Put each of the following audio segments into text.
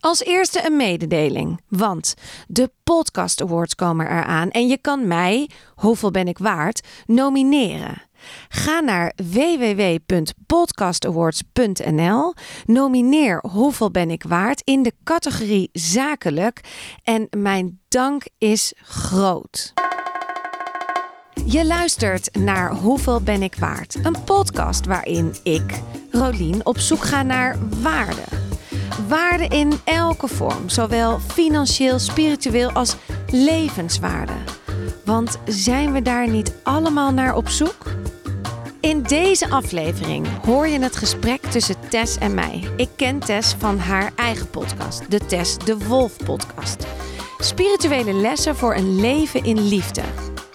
Als eerste een mededeling, want de Podcast Awards komen eraan en je kan mij, hoeveel ben ik waard, nomineren. Ga naar www.podcastawards.nl, nomineer hoeveel ben ik waard in de categorie zakelijk en mijn dank is groot. Je luistert naar Hoeveel ben ik waard? Een podcast waarin ik, Rolien, op zoek ga naar waarde. Waarde in elke vorm, zowel financieel, spiritueel als levenswaarde. Want zijn we daar niet allemaal naar op zoek? In deze aflevering hoor je het gesprek tussen Tess en mij. Ik ken Tess van haar eigen podcast, de Tess de Wolf podcast. Spirituele lessen voor een leven in liefde.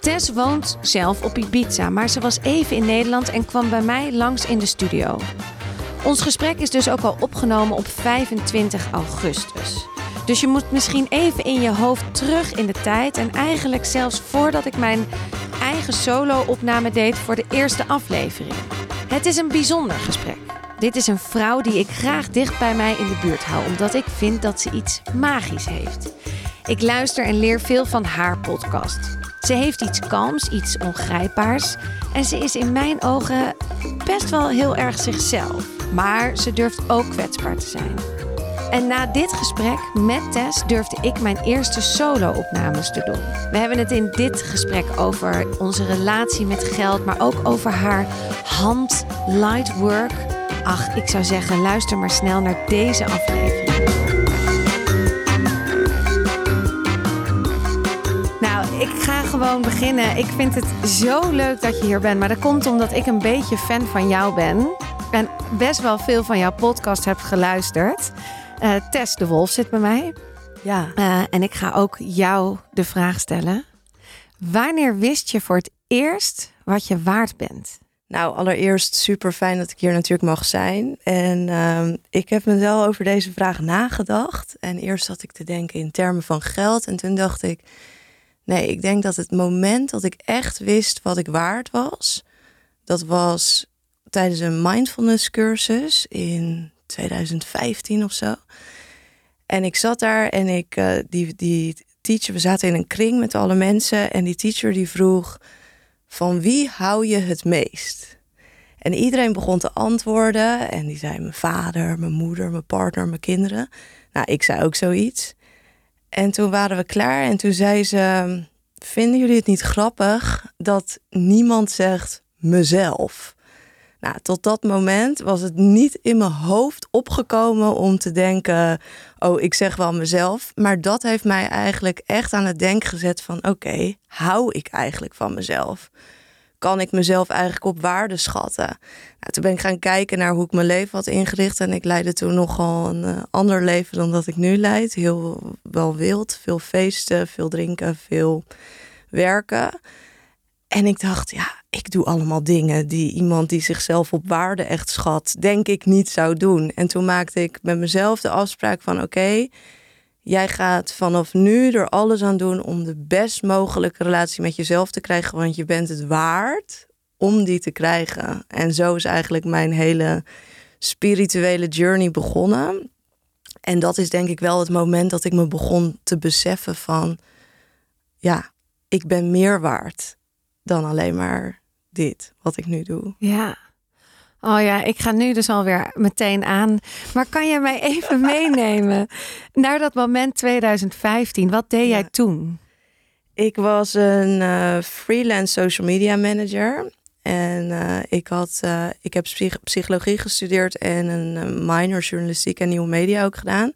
Tess woont zelf op Ibiza, maar ze was even in Nederland en kwam bij mij langs in de studio. Ons gesprek is dus ook al opgenomen op 25 augustus. Dus je moet misschien even in je hoofd terug in de tijd en eigenlijk zelfs voordat ik mijn eigen solo-opname deed voor de eerste aflevering. Het is een bijzonder gesprek. Dit is een vrouw die ik graag dicht bij mij in de buurt hou, omdat ik vind dat ze iets magisch heeft. Ik luister en leer veel van haar podcast. Ze heeft iets kalms, iets ongrijpbaars. En ze is in mijn ogen best wel heel erg zichzelf. Maar ze durft ook kwetsbaar te zijn. En na dit gesprek met Tess durfde ik mijn eerste solo-opnames te doen. We hebben het in dit gesprek over onze relatie met geld, maar ook over haar hand light work. Ach, ik zou zeggen, luister maar snel naar deze aflevering. Nou, ik ga gewoon beginnen. Ik vind het zo leuk dat je hier bent. Maar dat komt omdat ik een beetje fan van jou ben. En best wel veel van jouw podcast heb geluisterd. Uh, Tess de Wolf zit bij mij. Ja. Uh, en ik ga ook jou de vraag stellen. Wanneer wist je voor het eerst wat je waard bent? Nou, allereerst super fijn dat ik hier natuurlijk mag zijn. En uh, ik heb me wel over deze vraag nagedacht. En eerst zat ik te denken in termen van geld. En toen dacht ik, nee, ik denk dat het moment dat ik echt wist wat ik waard was, dat was tijdens een mindfulness cursus in 2015 of zo. En ik zat daar en ik, uh, die, die teacher, we zaten in een kring met alle mensen. En die teacher die vroeg, van wie hou je het meest? En iedereen begon te antwoorden. En die zei mijn vader, mijn moeder, mijn partner, mijn kinderen. Nou, ik zei ook zoiets. En toen waren we klaar en toen zei ze, vinden jullie het niet grappig dat niemand zegt mezelf? Nou, tot dat moment was het niet in mijn hoofd opgekomen om te denken: oh, ik zeg wel mezelf. Maar dat heeft mij eigenlijk echt aan het denken gezet van: oké, hou ik eigenlijk van mezelf? Kan ik mezelf eigenlijk op waarde schatten? Nou, toen ben ik gaan kijken naar hoe ik mijn leven had ingericht. En ik leidde toen nogal een uh, ander leven dan dat ik nu leid. Heel wel wild, veel feesten, veel drinken, veel werken. En ik dacht, ja, ik doe allemaal dingen die iemand die zichzelf op waarde echt schat, denk ik niet zou doen. En toen maakte ik met mezelf de afspraak van oké, jij gaat vanaf nu er alles aan doen om de best mogelijke relatie met jezelf te krijgen, want je bent het waard om die te krijgen. En zo is eigenlijk mijn hele spirituele journey begonnen. En dat is denk ik wel het moment dat ik me begon te beseffen van ja, ik ben meer waard dan alleen maar dit, wat ik nu doe. Ja. Oh ja, ik ga nu dus alweer meteen aan. Maar kan je mij even meenemen naar dat moment 2015? Wat deed jij toen? Ik was een uh, freelance social media manager. En uh, ik, had, uh, ik heb psychologie gestudeerd en een minor journalistiek en nieuwe media ook gedaan.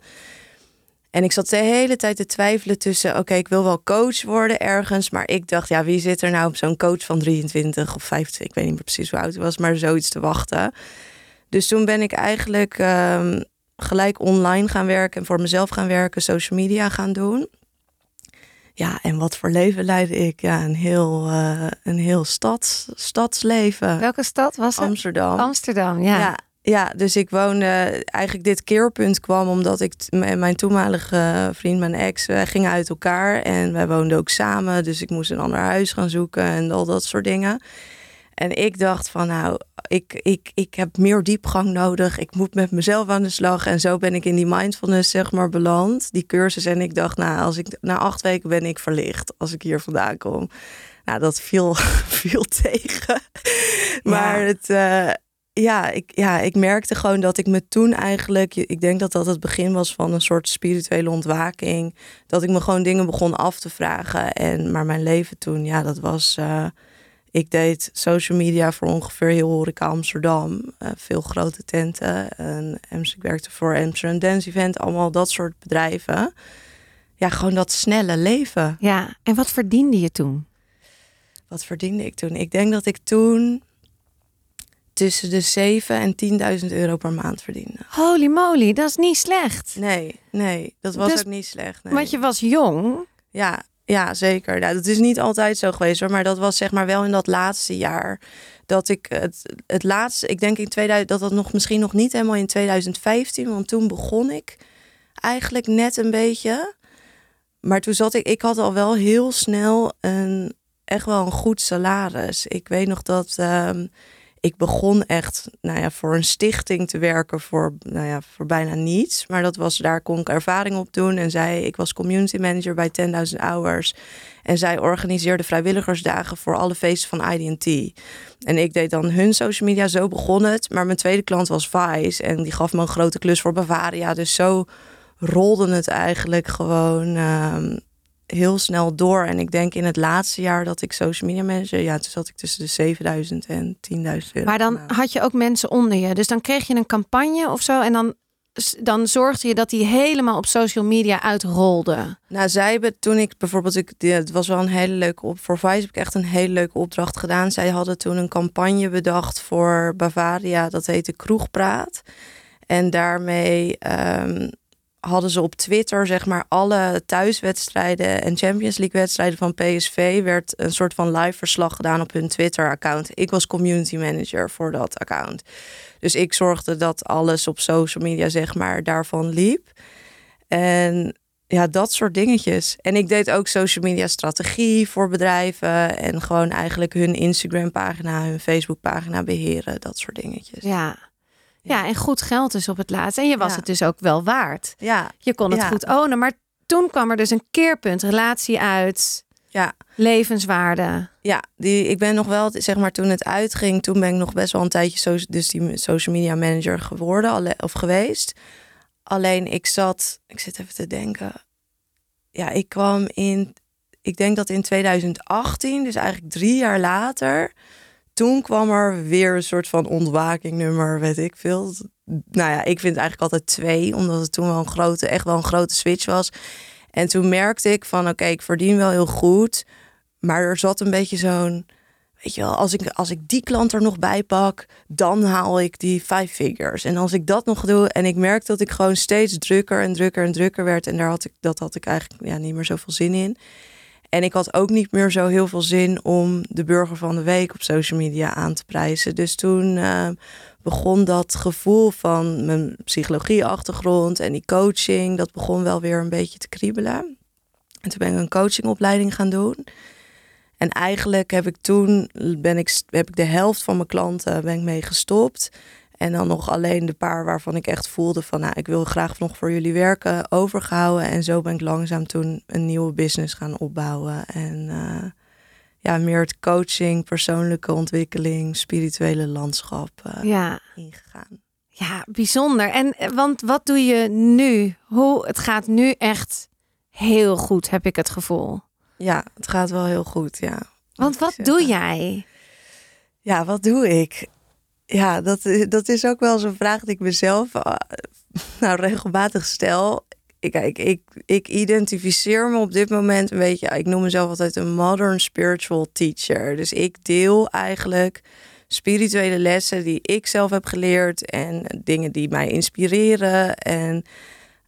En ik zat de hele tijd te twijfelen tussen, oké, ik wil wel coach worden ergens, maar ik dacht, ja, wie zit er nou op zo'n coach van 23 of 25, ik weet niet meer precies hoe oud ik was, maar zoiets te wachten. Dus toen ben ik eigenlijk um, gelijk online gaan werken en voor mezelf gaan werken, social media gaan doen. Ja, en wat voor leven leidde ik? Ja, een heel, uh, een heel stads, stadsleven. Welke stad was het? Amsterdam. Amsterdam, ja. ja. Ja, dus ik woonde eigenlijk dit keerpunt kwam omdat ik mijn toenmalige vriend, mijn ex, wij gingen uit elkaar en wij woonden ook samen. Dus ik moest een ander huis gaan zoeken en al dat soort dingen. En ik dacht van nou, ik, ik, ik heb meer diepgang nodig. Ik moet met mezelf aan de slag. En zo ben ik in die mindfulness zeg maar beland. Die cursus. En ik dacht nou, als ik na acht weken ben ik verlicht als ik hier vandaan kom. Nou, dat viel, viel tegen. Maar het, uh, ja, ik, ja, ik merkte gewoon dat ik me toen eigenlijk, ik denk dat dat het begin was van een soort spirituele ontwaking. Dat ik me gewoon dingen begon af te vragen. En, maar mijn leven toen, ja, dat was. Uh, ik deed social media voor ongeveer heel horeca Amsterdam. Uh, veel grote tenten. En ik werkte voor Amsterdam Dance Event. Allemaal dat soort bedrijven. Ja, gewoon dat snelle leven. Ja, en wat verdiende je toen? Wat verdiende ik toen? Ik denk dat ik toen tussen de 7 en 10.000 euro per maand verdiende. Holy moly, dat is niet slecht. Nee, nee, dat was dus, ook niet slecht. Nee. Want je was jong. Ja, ja zeker. Nou, dat is niet altijd zo geweest hoor, maar dat was zeg maar wel in dat laatste jaar. Dat ik het, het laatste, ik denk in 2000, dat dat nog misschien nog niet helemaal in 2015, want toen begon ik eigenlijk net een beetje. Maar toen zat ik, ik had al wel heel snel een echt wel een goed salaris. Ik weet nog dat ehm, ik begon echt nou ja, voor een stichting te werken voor, nou ja, voor bijna niets. Maar dat was, daar kon ik ervaring op doen. En zij, ik was community manager bij 10.000 Hours. En zij organiseerde vrijwilligersdagen voor alle feesten van IDT. En ik deed dan hun social media, zo begon het. Maar mijn tweede klant was Vice. En die gaf me een grote klus voor Bavaria. Dus zo rolde het eigenlijk gewoon ehm, heel snel door. En ik denk in het laatste jaar dat ik social media manager, ja, toen zat ik tussen de 7000 en 10.000 euro. Maar dan had je ook mensen onder je. Dus dan kreeg je een campagne of zo en dan dan zorgde je dat die helemaal op social media uitrolde. Nou, zij hebben toen ik bijvoorbeeld, ik, het was wel een hele leuke op voor Vice heb ik echt een hele leuke opdracht gedaan. Zij hadden toen een campagne bedacht voor Bavaria, dat heette Kroegpraat. En daarmee um, hadden ze op Twitter, zeg maar, alle thuiswedstrijden en Champions League wedstrijden van PSV werd een soort van live verslag gedaan op hun Twitter-account. Ik was community manager voor dat account. Dus ik zorgde dat alles op social media, zeg maar, daarvan liep. En ja, dat soort dingetjes. En ik deed ook social media strategie voor bedrijven en gewoon eigenlijk hun Instagram pagina, hun Facebook pagina beheren, dat soort dingetjes. Ja. Ja, en goed geld dus op het laatst. En je was het dus ook wel waard. Ja. Je kon het goed ownen. Maar toen kwam er dus een keerpunt, relatie uit. Ja. Levenswaarde. Ja, die, ik ben nog wel, zeg maar, toen het uitging, toen ben ik nog best wel een tijdje so, dus die social media manager geworden of geweest. Alleen ik zat, ik zit even te denken. Ja, ik kwam in, ik denk dat in 2018, dus eigenlijk drie jaar later, toen kwam er weer een soort van ontwakingnummer, weet ik veel. Nou ja, ik vind eigenlijk altijd twee, omdat het toen wel een grote, echt wel een grote switch was. En toen merkte ik van, oké, ik verdien wel heel goed, maar er zat een beetje zo'n, weet je wel, als ik, als ik die klant er nog bij pak, dan haal ik die five figures. En als ik dat nog doe, en ik merk dat ik gewoon steeds drukker en drukker en drukker werd, en daar had ik, dat had ik eigenlijk ja, niet meer zoveel zin in. En ik had ook niet meer zo heel veel zin om de burger van de week op social media aan te prijzen. Dus toen uh, begon dat gevoel van mijn psychologieachtergrond en die coaching, dat begon wel weer een beetje te kriebelen. En toen ben ik een coachingopleiding gaan doen. En eigenlijk heb ik toen ben ik, heb ik de helft van mijn klanten ben ik mee gestopt. En dan nog alleen de paar waarvan ik echt voelde van, nou, ik wil graag nog voor jullie werken, overgehouden. En zo ben ik langzaam toen een nieuwe business gaan opbouwen. En uh, ja, meer het coaching, persoonlijke ontwikkeling, spirituele landschap uh, ja. ingegaan. Ja, bijzonder. En eh, want wat doe je nu? Hoe het gaat nu echt heel goed, heb ik het gevoel. Ja, het gaat wel heel goed, ja. Want wat doe jij? Ja, wat doe ik? Ja, dat, dat is ook wel zo'n vraag die ik mezelf uh, nou, regelmatig stel. Ik, ik, ik identificeer me op dit moment een beetje. Ik noem mezelf altijd een modern spiritual teacher. Dus ik deel eigenlijk spirituele lessen die ik zelf heb geleerd en dingen die mij inspireren. En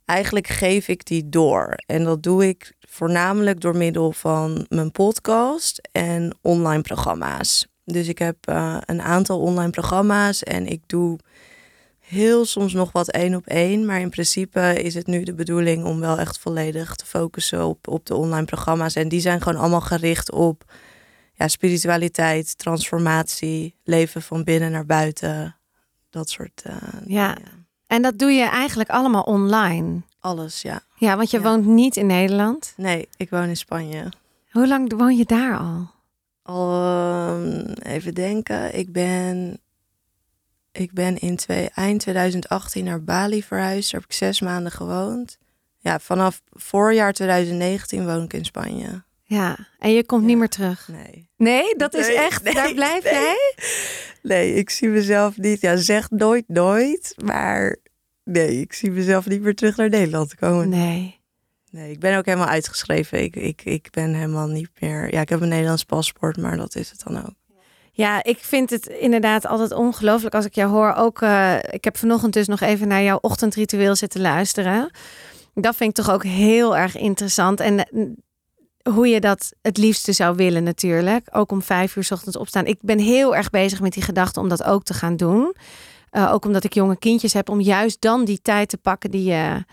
eigenlijk geef ik die door. En dat doe ik voornamelijk door middel van mijn podcast en online programma's. Dus ik heb uh, een aantal online programma's en ik doe heel soms nog wat één op één. Maar in principe is het nu de bedoeling om wel echt volledig te focussen op, op de online programma's. En die zijn gewoon allemaal gericht op ja, spiritualiteit, transformatie, leven van binnen naar buiten. Dat soort. eh, Ja. En dat doe je eigenlijk allemaal online. Alles, ja. Ja, want je Ja. woont niet in Nederland. Nee, ik woon in Spanje. Hoe lang woon je daar al? Ehm, even denken. Ik ben, ik ben in twee, eind 2018 naar Bali verhuisd. Daar heb ik zes maanden gewoond. Ja, vanaf voorjaar 2019 woon ik in Spanje. Ja, en je komt Ja. niet meer terug. Nee. Nee, dat is Nee, echt. nee, daar blijf nee. jij? Nee, ik zie mezelf niet. Ja, zeg nooit nooit. Maar nee, ik zie mezelf niet meer terug naar Nederland komen. Nee. Nee, ik ben ook helemaal uitgeschreven. Ik, ik, ik ben helemaal niet meer... Ja, ik heb een Nederlands paspoort, maar dat is het dan ook. Ja, ik vind het inderdaad altijd ongelooflijk als ik jou hoor. Ook, eh, ik heb vanochtend dus nog even naar jouw ochtendritueel zitten luisteren. Dat vind ik toch ook heel erg interessant. En eh, hoe je dat het liefste zou willen natuurlijk. Ook om vijf uur ochtends opstaan. Ik ben heel erg bezig met die gedachte om dat ook te gaan doen. Eh, ook omdat ik jonge kindjes heb, om juist dan die tijd te pakken die je...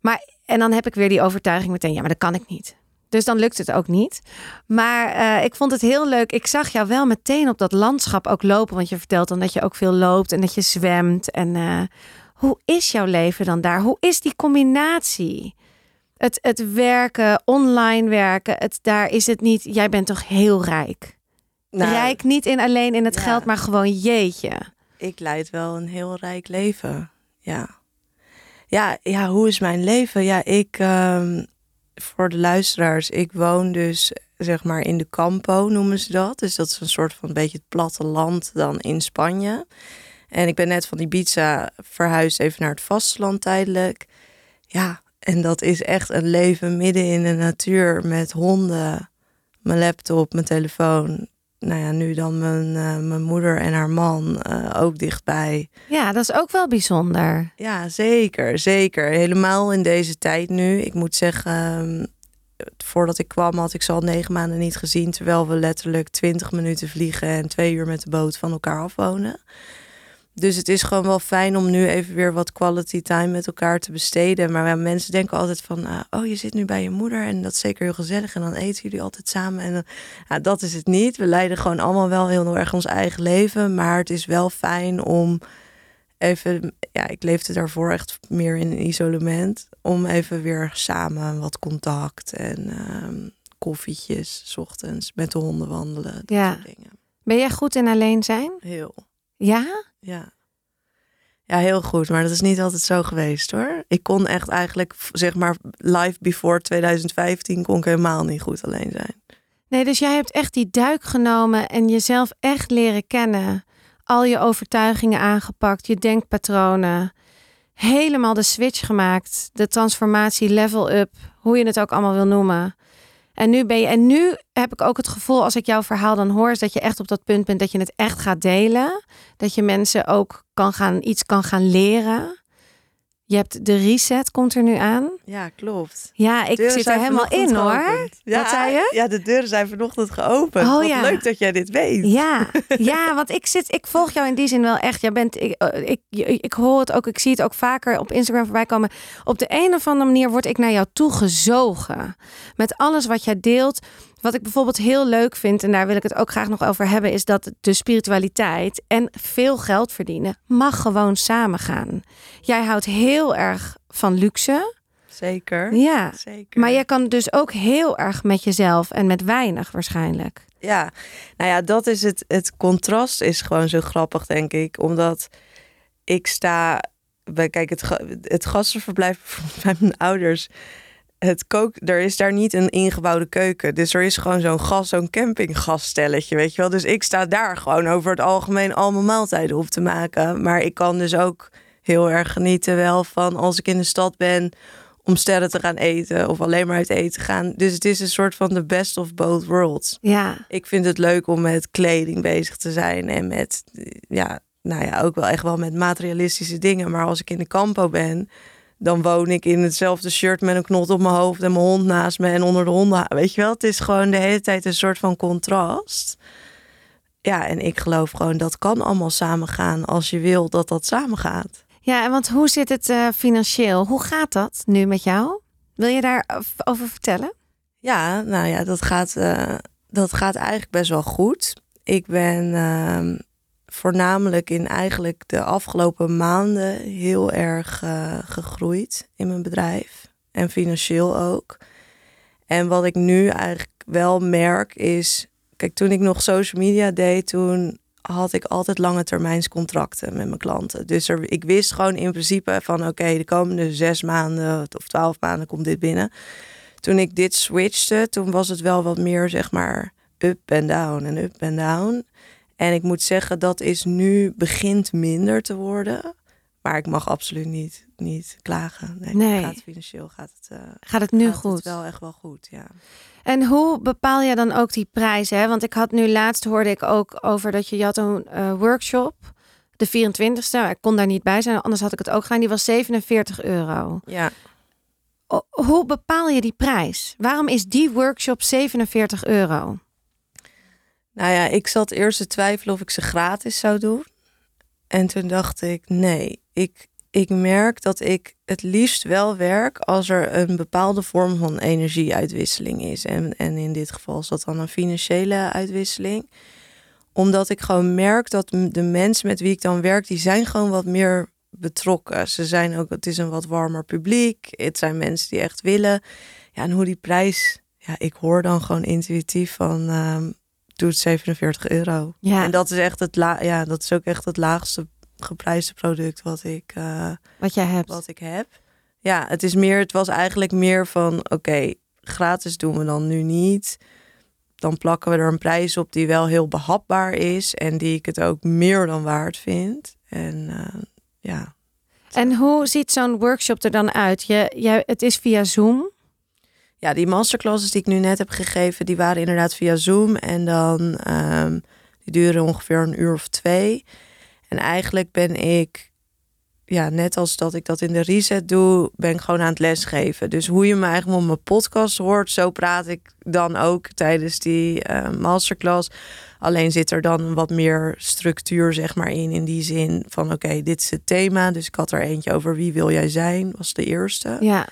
Maar, en dan heb ik weer die overtuiging meteen, ja, maar dat kan ik niet. Dus dan lukt het ook niet. Maar eh, ik vond het heel leuk. Ik zag jou wel meteen op dat landschap ook lopen. Want je vertelt dan dat je ook veel loopt en dat je zwemt. En eh, hoe is jouw leven dan daar? Hoe is die combinatie? Het, het werken, online werken, het, daar is het niet. Jij bent toch heel rijk? Nou, rijk niet in alleen in het ja. geld, maar gewoon jeetje. Ik leid wel een heel rijk leven. Ja. Ja, ja hoe is mijn leven? Ja, ik... ehm, voor de luisteraars, ik woon dus zeg maar in de Campo noemen ze dat. Dus dat is een soort van beetje het platteland dan in Spanje. En ik ben net van Ibiza verhuisd even naar het vasteland tijdelijk. Ja, en dat is echt een leven midden in de natuur met honden, mijn laptop, mijn telefoon. Nou ja, nu dan mijn, eh, mijn moeder en haar man eh, ook dichtbij. Ja, dat is ook wel bijzonder. Ja, zeker, zeker. Helemaal in deze tijd nu. Ik moet zeggen, ehm, voordat ik kwam had ik ze al negen maanden niet gezien. Terwijl we letterlijk twintig minuten vliegen en twee uur met de boot van elkaar afwonen. Dus het is gewoon wel fijn om nu even weer wat quality time met elkaar te besteden. Maar ja, mensen denken altijd van, ah, oh je zit nu bij je moeder en dat is zeker heel gezellig. En dan eten jullie altijd samen. En dan, dat is het niet. We leiden gewoon allemaal wel heel erg ons eigen leven. Maar het is wel fijn om even, ja, ik leefde daarvoor echt meer in isolement. Om even weer samen wat contact en ehm, koffietjes, 's ochtends met de honden wandelen. Dat Ja. soort dingen. Ben jij goed in alleen zijn? Heel, Ja? ja. Ja, heel goed. Maar dat is niet altijd zo geweest hoor. Ik kon echt eigenlijk, zeg maar, live before 2015 kon ik helemaal niet goed alleen zijn. Nee, dus jij hebt echt die duik genomen en jezelf echt leren kennen. Al je overtuigingen aangepakt, je denkpatronen. Helemaal de switch gemaakt. De transformatie, level up, hoe je het ook allemaal wil noemen. En nu ben je, en nu heb ik ook het gevoel, als ik jouw verhaal dan hoor, is dat je echt op dat punt bent dat je het echt gaat delen. Dat je mensen ook kan gaan, iets kan gaan leren. Je hebt de reset, komt er nu aan. Ja, klopt. Ja, ik zit er helemaal in hoor. Ja, Wat zei je? Ja, de deuren zijn vanochtend geopend. Oh, Wat ja. leuk dat jij dit weet. Ja, ja, want ik zit, ik volg jou in die zin wel echt. Jij bent, ik, eh, ik, ik, ik hoor het ook, ik zie het ook vaker op Instagram voorbij komen. Op de een of andere manier word ik naar jou toegezogen. Met alles wat jij deelt. Wat ik bijvoorbeeld heel leuk vind, en daar wil ik het ook graag nog over hebben, is dat de spiritualiteit en veel geld verdienen mag gewoon samengaan. Jij houdt heel erg van luxe. Zeker. Ja. Zeker. Maar jij kan dus ook heel erg met jezelf en met weinig waarschijnlijk. Ja, nou ja, dat is het. Het contrast is gewoon zo grappig, denk ik. Omdat ik sta kijk, het, het gastenverblijf bij mijn ouders. Het kook, er is daar niet een ingebouwde keuken. Dus er is gewoon zo'n gas, zo'n campinggasstelletje, weet je wel. Dus ik sta daar gewoon over het algemeen al mijn maaltijden op te maken. Maar ik kan dus ook heel erg genieten wel van als ik in de stad ben om sterren te gaan eten of alleen maar uit eten gaan. Dus het is een soort van the best of both worlds. Ja, Ik vind het leuk om met kleding bezig te zijn en met, ja, nou ja, ook wel echt wel met materialistische dingen. Maar als ik in de campo ben, dan woon ik in hetzelfde shirt met een knot op mijn hoofd en mijn hond naast me en onder de honden. Weet je wel, het is gewoon de hele tijd een soort van contrast. Ja, en ik geloof gewoon dat kan allemaal samengaan als je wil dat dat samengaat. Ja, en want hoe zit het eh, financieel? Hoe gaat dat nu met jou? Wil je daar over vertellen? Ja, nou ja, dat gaat. eh, dat gaat eigenlijk best wel goed. Ik ben ehm, voornamelijk in eigenlijk de afgelopen maanden heel erg uh, gegroeid in mijn bedrijf. En financieel ook. En wat ik nu eigenlijk wel merk is... Kijk, toen ik nog social media deed, toen had ik altijd lange termijnscontracten met mijn klanten. Dus er, ik wist gewoon in principe van oké, de komende zes maanden of twaalf maanden komt dit binnen. Toen ik dit switchte, toen was het wel wat meer zeg maar up en down en up en down. En ik moet zeggen, dat is nu begint minder te worden. Maar ik mag absoluut niet, niet klagen. Nee, nee. Gaat financieel gaat het, uh, gaat het nu gaat goed? Het wel echt wel goed, ja. En hoe bepaal je dan ook die prijzen? Hè? Want ik had nu laatst hoorde ik ook over dat je, je had een uh, workshop, de 24ste. Ik kon daar niet bij zijn, anders had ik het ook gedaan. Die was 47 euro. Ja. hoe bepaal je die prijs? Waarom is die workshop 47 euro? Nou ja, ik zat eerst te twijfelen of ik ze gratis zou doen. En toen dacht ik, nee, ik, ik merk dat ik het liefst wel werk als er een bepaalde vorm van energieuitwisseling is. En, en in dit geval is dat dan een financiële uitwisseling. Omdat ik gewoon merk dat de mensen met wie ik dan werk, die zijn gewoon wat meer betrokken. Ze zijn ook, het is een wat warmer publiek. Het zijn mensen die echt willen. Ja, en hoe die prijs, ja, ik hoor dan gewoon intuïtief van, um, doe het 47 euro. Ja. En dat is echt het la ja, dat is ook echt het laagste geprijsde product wat ik, uh, wat jij hebt. Wat ik heb. Ja, het is meer, het was eigenlijk meer van oké, gratis doen we dan nu niet. Dan plakken we er een prijs op die wel heel behapbaar is en die ik het ook meer dan waard vind. En uh, ja. En hoe ziet zo'n workshop er dan uit? Je, je, het is via Zoom. Ja, die masterclasses die ik nu net heb gegeven, die waren inderdaad via Zoom. En dan um, die duren ongeveer een uur of twee. En eigenlijk ben ik, ja, net als dat ik dat in de reset doe, ben ik gewoon aan het lesgeven. Dus hoe je me eigenlijk op mijn podcast hoort, zo praat ik dan ook tijdens die uh, masterclass. Alleen zit er dan wat meer structuur, zeg maar, in. In die zin van: oké, dit is het thema. Dus ik had er eentje over wie wil jij zijn, was de eerste. Ja.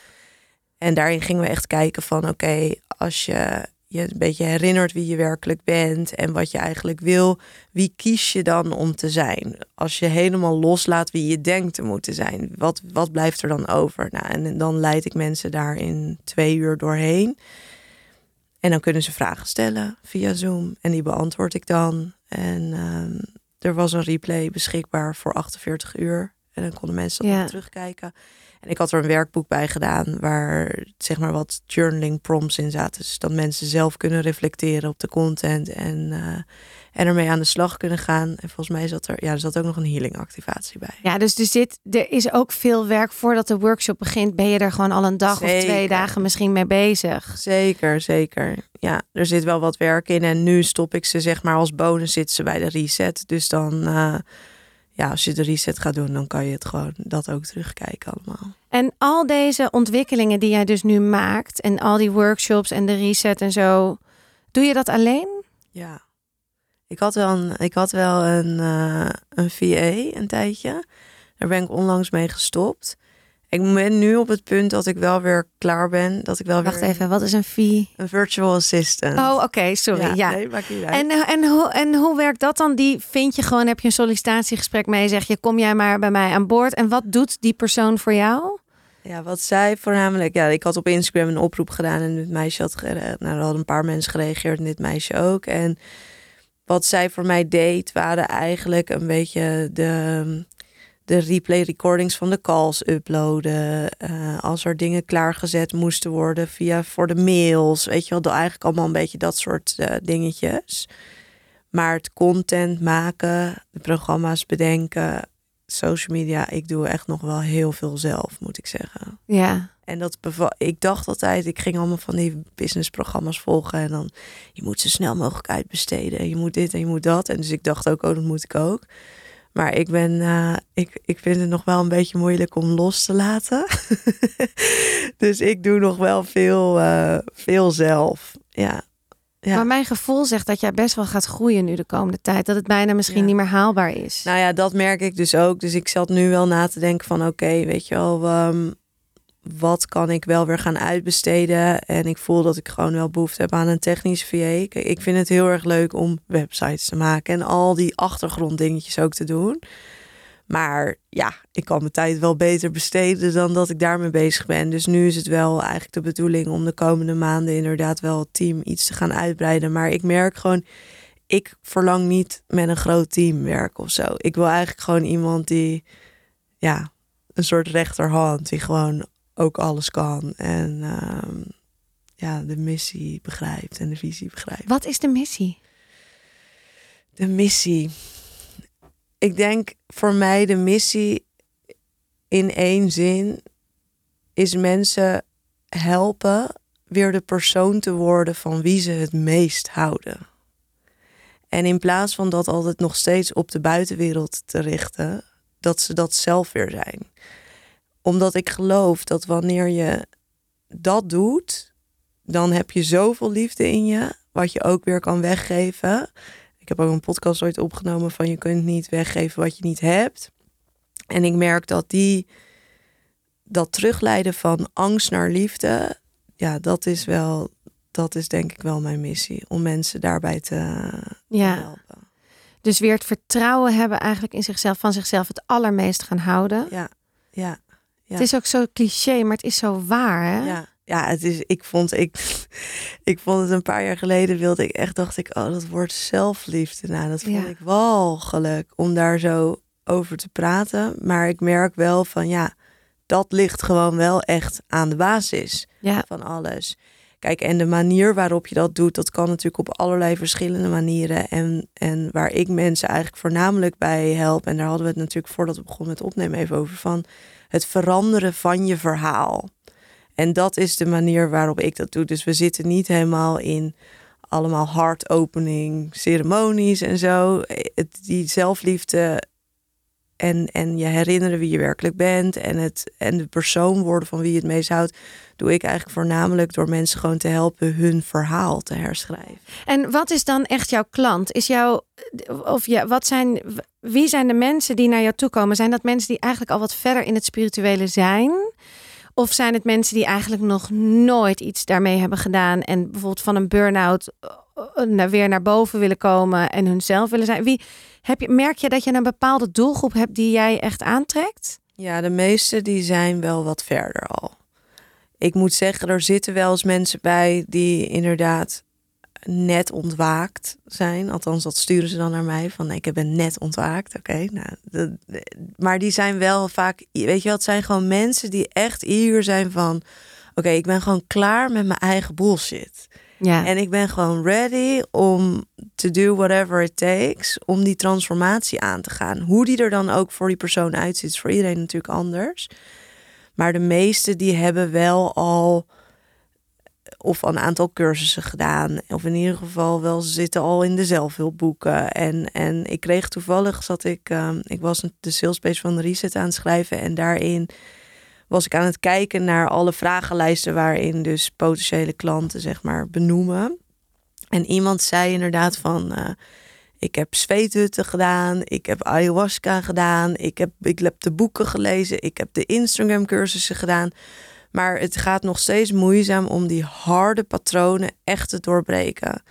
En daarin gingen we echt kijken van: oké, als je je een beetje herinnert wie je werkelijk bent en wat je eigenlijk wil, wie kies je dan om te zijn? Als je helemaal loslaat wie je denkt te moeten zijn, wat, wat blijft er dan over? Nou, en dan leid ik mensen daar in twee uur doorheen. En dan kunnen ze vragen stellen via Zoom en die beantwoord ik dan. En ehm, er was een replay beschikbaar voor 48 uur. En dan konden mensen dat ja. terugkijken. En ik had er een werkboek bij gedaan waar zeg maar wat journaling prompts in zaten. Dus dat mensen zelf kunnen reflecteren op de content en, uh, en ermee aan de slag kunnen gaan. En volgens mij zat er, ja, er zat ook nog een healing activatie bij. Ja, dus er, zit, er is ook veel werk voordat de workshop begint. Ben je er gewoon al een dag of twee dagen misschien mee bezig? Zeker, zeker. Ja, er zit wel wat werk in. En nu stop ik ze zeg maar als bonus zitten ze bij de reset. Dus dan... Uh, ja, als je de reset gaat doen, dan kan je het gewoon dat ook terugkijken allemaal. En al deze ontwikkelingen die jij dus nu maakt en al die workshops en de reset en zo, doe je dat alleen? Ja. Ik had wel een, ik had wel een, uh, een VA een tijdje. Daar ben ik onlangs mee gestopt. Ik ben nu op het punt dat ik wel weer klaar ben. Dat ik wel Wacht even, wat is een fee? Een virtual assistant. Oh, oké, sorry. Ja, ja. Nee, maakt niet uit. En, en, hoe, en hoe werkt dat dan? Die vind je gewoon, heb je een sollicitatiegesprek mee, zeg je, kom jij maar bij mij aan boord. En wat doet die persoon voor jou? Ja, wat zij voornamelijk, ja, ik had op Instagram een oproep gedaan en dit meisje had, nou, er hadden een paar mensen gereageerd en dit meisje ook. En wat zij voor mij deed, waren eigenlijk een beetje de de replay recordings van de calls uploaden. Uh, als er dingen klaargezet moesten worden via voor de mails. Weet je wel, eigenlijk allemaal een beetje dat soort uh, dingetjes. Maar het content maken, de programma's bedenken, social media, ik doe echt nog wel heel veel zelf, moet ik zeggen. Ja. En dat ik dacht altijd, ik ging allemaal van die businessprogramma's volgen en dan je moet zo snel mogelijk uitbesteden en je moet dit en je moet dat. En dus ik dacht ook, oh, dat moet ik ook. Maar ik ben, uh, ik, ik vind het nog wel een beetje moeilijk om los te laten. dus ik doe nog wel veel, uh, veel zelf. Ja. ja. Maar mijn gevoel zegt dat jij best wel gaat groeien nu de komende tijd. Dat het bijna misschien niet meer haalbaar is. Nou ja, dat merk ik dus ook. Dus ik zat nu wel na te denken van oké, weet je wel, um, wat kan ik wel weer gaan uitbesteden? En ik voel dat ik gewoon wel behoefte heb aan een technisch VA. Ik vind het heel erg leuk om websites te maken en al die achtergronddingetjes ook te doen. Maar ja, ik kan mijn tijd wel beter besteden dan dat ik daarmee bezig ben. Dus nu is het wel eigenlijk de bedoeling om de komende maanden inderdaad wel het team iets te gaan uitbreiden. Maar ik merk gewoon, ik verlang niet met een groot team werken of zo. Ik wil eigenlijk gewoon iemand die, ja, een soort rechterhand die gewoon ook alles kan. En ehm, ja, de missie begrijpt en de visie begrijpt. Wat is de missie? De missie. Ik denk voor mij de missie in één zin is mensen helpen weer de persoon te worden van wie ze het meest houden. En in plaats van dat altijd nog steeds op de buitenwereld te richten, dat ze dat zelf weer zijn. Omdat ik geloof dat wanneer je dat doet, dan heb je zoveel liefde in je, wat je ook weer kan weggeven. Ik heb ook een podcast ooit opgenomen van je kunt niet weggeven wat je niet hebt. En ik merk dat die dat terugleiden van angst naar liefde, ja, dat is wel, dat is denk ik wel mijn missie om mensen daarbij te, te Ja. helpen. Dus weer het vertrouwen hebben eigenlijk in zichzelf, van zichzelf het allermeest gaan houden. Ja, ja, ja. Het is ook zo cliché, maar het is zo waar. Hè? ja. Ja, het is, ik vond, ik, ik vond het een paar jaar geleden wilde ik echt, dacht ik, oh, dat wordt zelfliefde. Nou, dat vond Ja. ik walgelijk om daar zo over te praten. Maar ik merk wel van, ja, dat ligt gewoon wel echt aan de basis Ja. van alles. Kijk, en de manier waarop je dat doet, dat kan natuurlijk op allerlei verschillende manieren. En, en waar ik mensen eigenlijk voornamelijk bij help, en daar hadden we het natuurlijk voordat we begonnen met opnemen even over, van het veranderen van je verhaal. En dat is de manier waarop ik dat doe. Dus we zitten niet helemaal in allemaal heart-opening ceremonies en zo. Het, die zelfliefde en, en je herinneren wie je werkelijk bent en, het, en de persoon worden van wie je het meest houdt, doe ik eigenlijk voornamelijk door mensen gewoon te helpen hun verhaal te herschrijven. En wat is dan echt jouw klant? Is jouw, of ja, wat zijn, wie zijn de mensen die naar jou toe komen? Zijn dat mensen die eigenlijk al wat verder in het spirituele zijn? Of zijn het mensen die eigenlijk nog nooit iets daarmee hebben gedaan en bijvoorbeeld van een burn-out eh, naar- weer naar boven willen komen en hunzelf willen zijn? Wie, heb je, merk je dat je een bepaalde doelgroep hebt die jij echt aantrekt? Ja, de meeste die zijn wel wat verder al. Ik moet zeggen, er zitten wel eens mensen bij die inderdaad net ontwaakt zijn. Althans, dat sturen ze dan naar mij. Van ik ben net ontwaakt. Oké, nou, maar die zijn wel vaak, weet je wel, het zijn gewoon mensen die echt hier zijn van... Oké, ik ben gewoon klaar met mijn eigen bullshit. Ja. En ik ben gewoon ready om to do whatever it takes om die transformatie aan te gaan. Hoe die er dan ook voor die persoon uitziet, is voor iedereen natuurlijk anders. Maar de meeste die hebben wel al of een aantal cursussen gedaan. Of in ieder geval wel ze zitten al in de zelfhulpboeken. En, en ik kreeg toevallig, zat ik, ehm, ik was de salespage van de Reset aan het schrijven. En daarin was ik aan het kijken naar alle vragenlijsten waarin dus potentiële klanten zeg maar benoemen. En iemand zei inderdaad van, eh, ik heb zweethutten gedaan, ik heb ayahuasca gedaan, ik heb, ik heb de boeken gelezen, ik heb de Instagram cursussen gedaan. Maar het gaat nog steeds moeizaam om die harde patronen echt te doorbreken.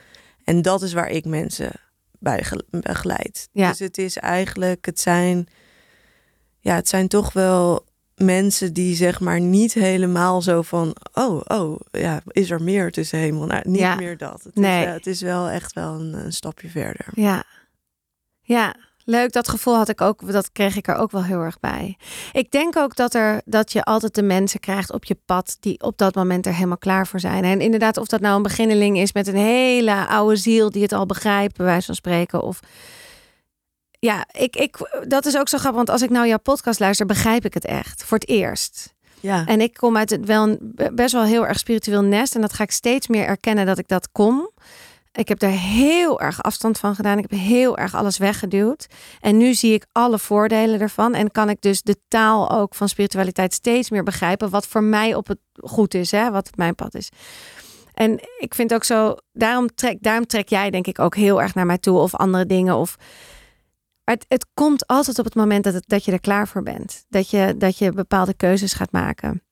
En dat is waar ik mensen bij ge- begeleid. Ja. Dus het is eigenlijk, het zijn, ja, het zijn toch wel mensen die zeg maar niet helemaal zo van, oh, oh, ja, is er meer tussen hemel? Nou, niet Ja. meer dat. Het, Nee. is, het is wel echt wel een, een stapje verder. Ja. Ja, leuk. Dat gevoel had ik ook. Dat kreeg ik er ook wel heel erg bij. Ik denk ook dat, er, dat je altijd de mensen krijgt op je pad die op dat moment er helemaal klaar voor zijn. En inderdaad, of dat nou een beginneling is met een hele oude ziel die het al begrijpt, bij wijze van spreken. Of ja, ik, ik, dat is ook zo grappig. Want als ik nou jouw podcast luister, begrijp ik het echt. Voor het eerst. Ja, En ik kom uit het wel een best wel heel erg spiritueel nest. En dat ga ik steeds meer erkennen dat ik dat kom. Ik heb daar heel erg afstand van gedaan. Ik heb heel erg alles weggeduwd. En nu zie ik alle voordelen ervan. En kan ik dus de taal ook van spiritualiteit steeds meer begrijpen. Wat voor mij op het goed is, hè? wat mijn pad is. En ik vind ook zo, daarom trek, daarom trek jij denk ik ook heel erg naar mij toe. Of andere dingen. Of het, het komt altijd op het moment dat, het, dat je er klaar voor bent. Dat je, dat je bepaalde keuzes gaat maken.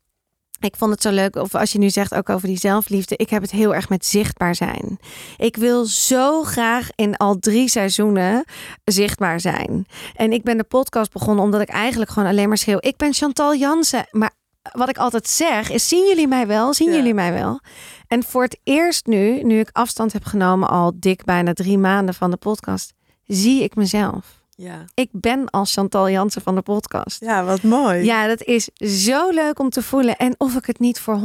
ik vond het zo leuk, of als je nu zegt ook over die zelfliefde, ik heb het heel erg met zichtbaar zijn. Ik wil zo graag in al drie seizoenen zichtbaar zijn. En ik ben de podcast begonnen omdat ik eigenlijk gewoon alleen maar schreeuw: Ik ben Chantal Jansen. Maar wat ik altijd zeg is: Zien jullie mij wel? Zien Ja. jullie mij wel? En voor het eerst nu, nu ik afstand heb genomen al dik bijna drie maanden van de podcast, zie ik mezelf. Ja. Ik ben als Chantal Jansen van de podcast. ja, wat mooi. Ja, dat is zo leuk om te voelen. En of ik het niet voor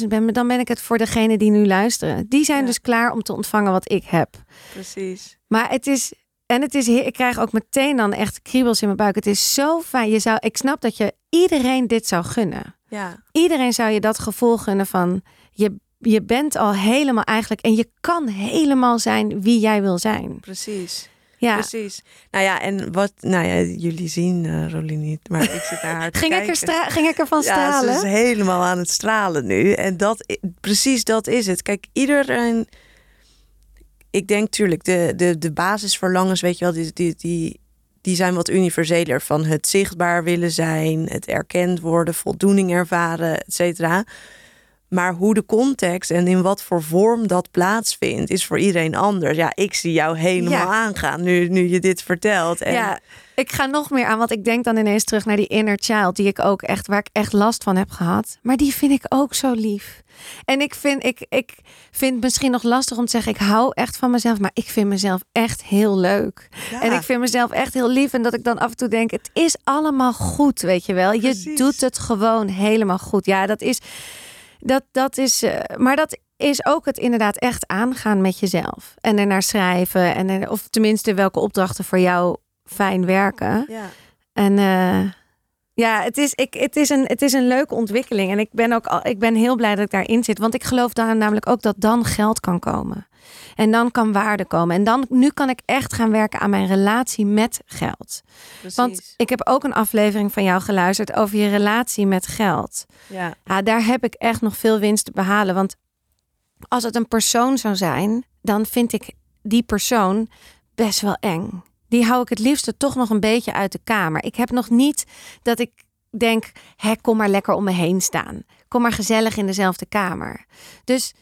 100.000 ben, maar dan ben ik het voor degene die nu luisteren. Die zijn Ja. dus klaar om te ontvangen wat ik heb. precies. Maar het is. En het is, ik krijg ook meteen dan echt kriebels in mijn buik. Het is zo fijn. Je zou, ik snap dat je iedereen dit zou gunnen. Ja, Iedereen zou je dat gevoel gunnen van je, je bent al helemaal eigenlijk en je kan helemaal zijn wie jij wil zijn. precies. Ja. Precies. Nou ja, en wat, nou ja, jullie zien uh, Rolien niet, maar ik zit naar haar te Ging ik, er ging ik ervan Ja, stralen? ze is helemaal aan het stralen nu. En dat, precies dat is het. Kijk, iedereen... Ik denk tuurlijk, de, de, de basisverlangens, weet je wel, die, die, die, die zijn wat universeler. Van het zichtbaar willen zijn, het erkend worden, voldoening ervaren, et cetera. Maar hoe de context en in wat voor vorm dat plaatsvindt, is voor iedereen anders. Ja, ik zie jou helemaal Ja. aangaan nu, nu je dit vertelt. En Ja, ik ga nog meer aan, want ik denk dan ineens terug naar die inner child, die ik ook echt, waar ik echt last van heb gehad. Maar die vind ik ook zo lief. En ik vind, ik, ik vind het misschien nog lastig om te zeggen, ik hou echt van mezelf, maar ik vind mezelf echt heel leuk. ja, En ik vind mezelf echt heel lief. En dat ik dan af en toe denk, het is allemaal goed, weet je wel. Je Precies. doet het gewoon helemaal goed. Ja, dat is, dat, dat is, eh, maar dat is ook het inderdaad echt aangaan met jezelf. En ernaar schrijven. En, er- of tenminste welke opdrachten voor jou fijn werken. ja. En eh, ja, het is, ik, het, is een, het is een leuke ontwikkeling. En ik ben ook al, ik ben heel blij dat ik daarin zit. Want ik geloof dan namelijk ook dat dan geld kan komen. En dan kan waarde komen. En dan, nu kan ik echt gaan werken aan mijn relatie met geld. precies. Want ik heb ook een aflevering van jou geluisterd over je relatie met geld. ja. Ja, daar heb ik echt nog veel winst te behalen. Want als het een persoon zou zijn, dan vind ik die persoon best wel eng. Die hou ik het liefste toch nog een beetje uit de kamer. Ik heb nog niet dat ik denk, hè, kom maar lekker om me heen staan. Kom maar gezellig in dezelfde kamer. Dus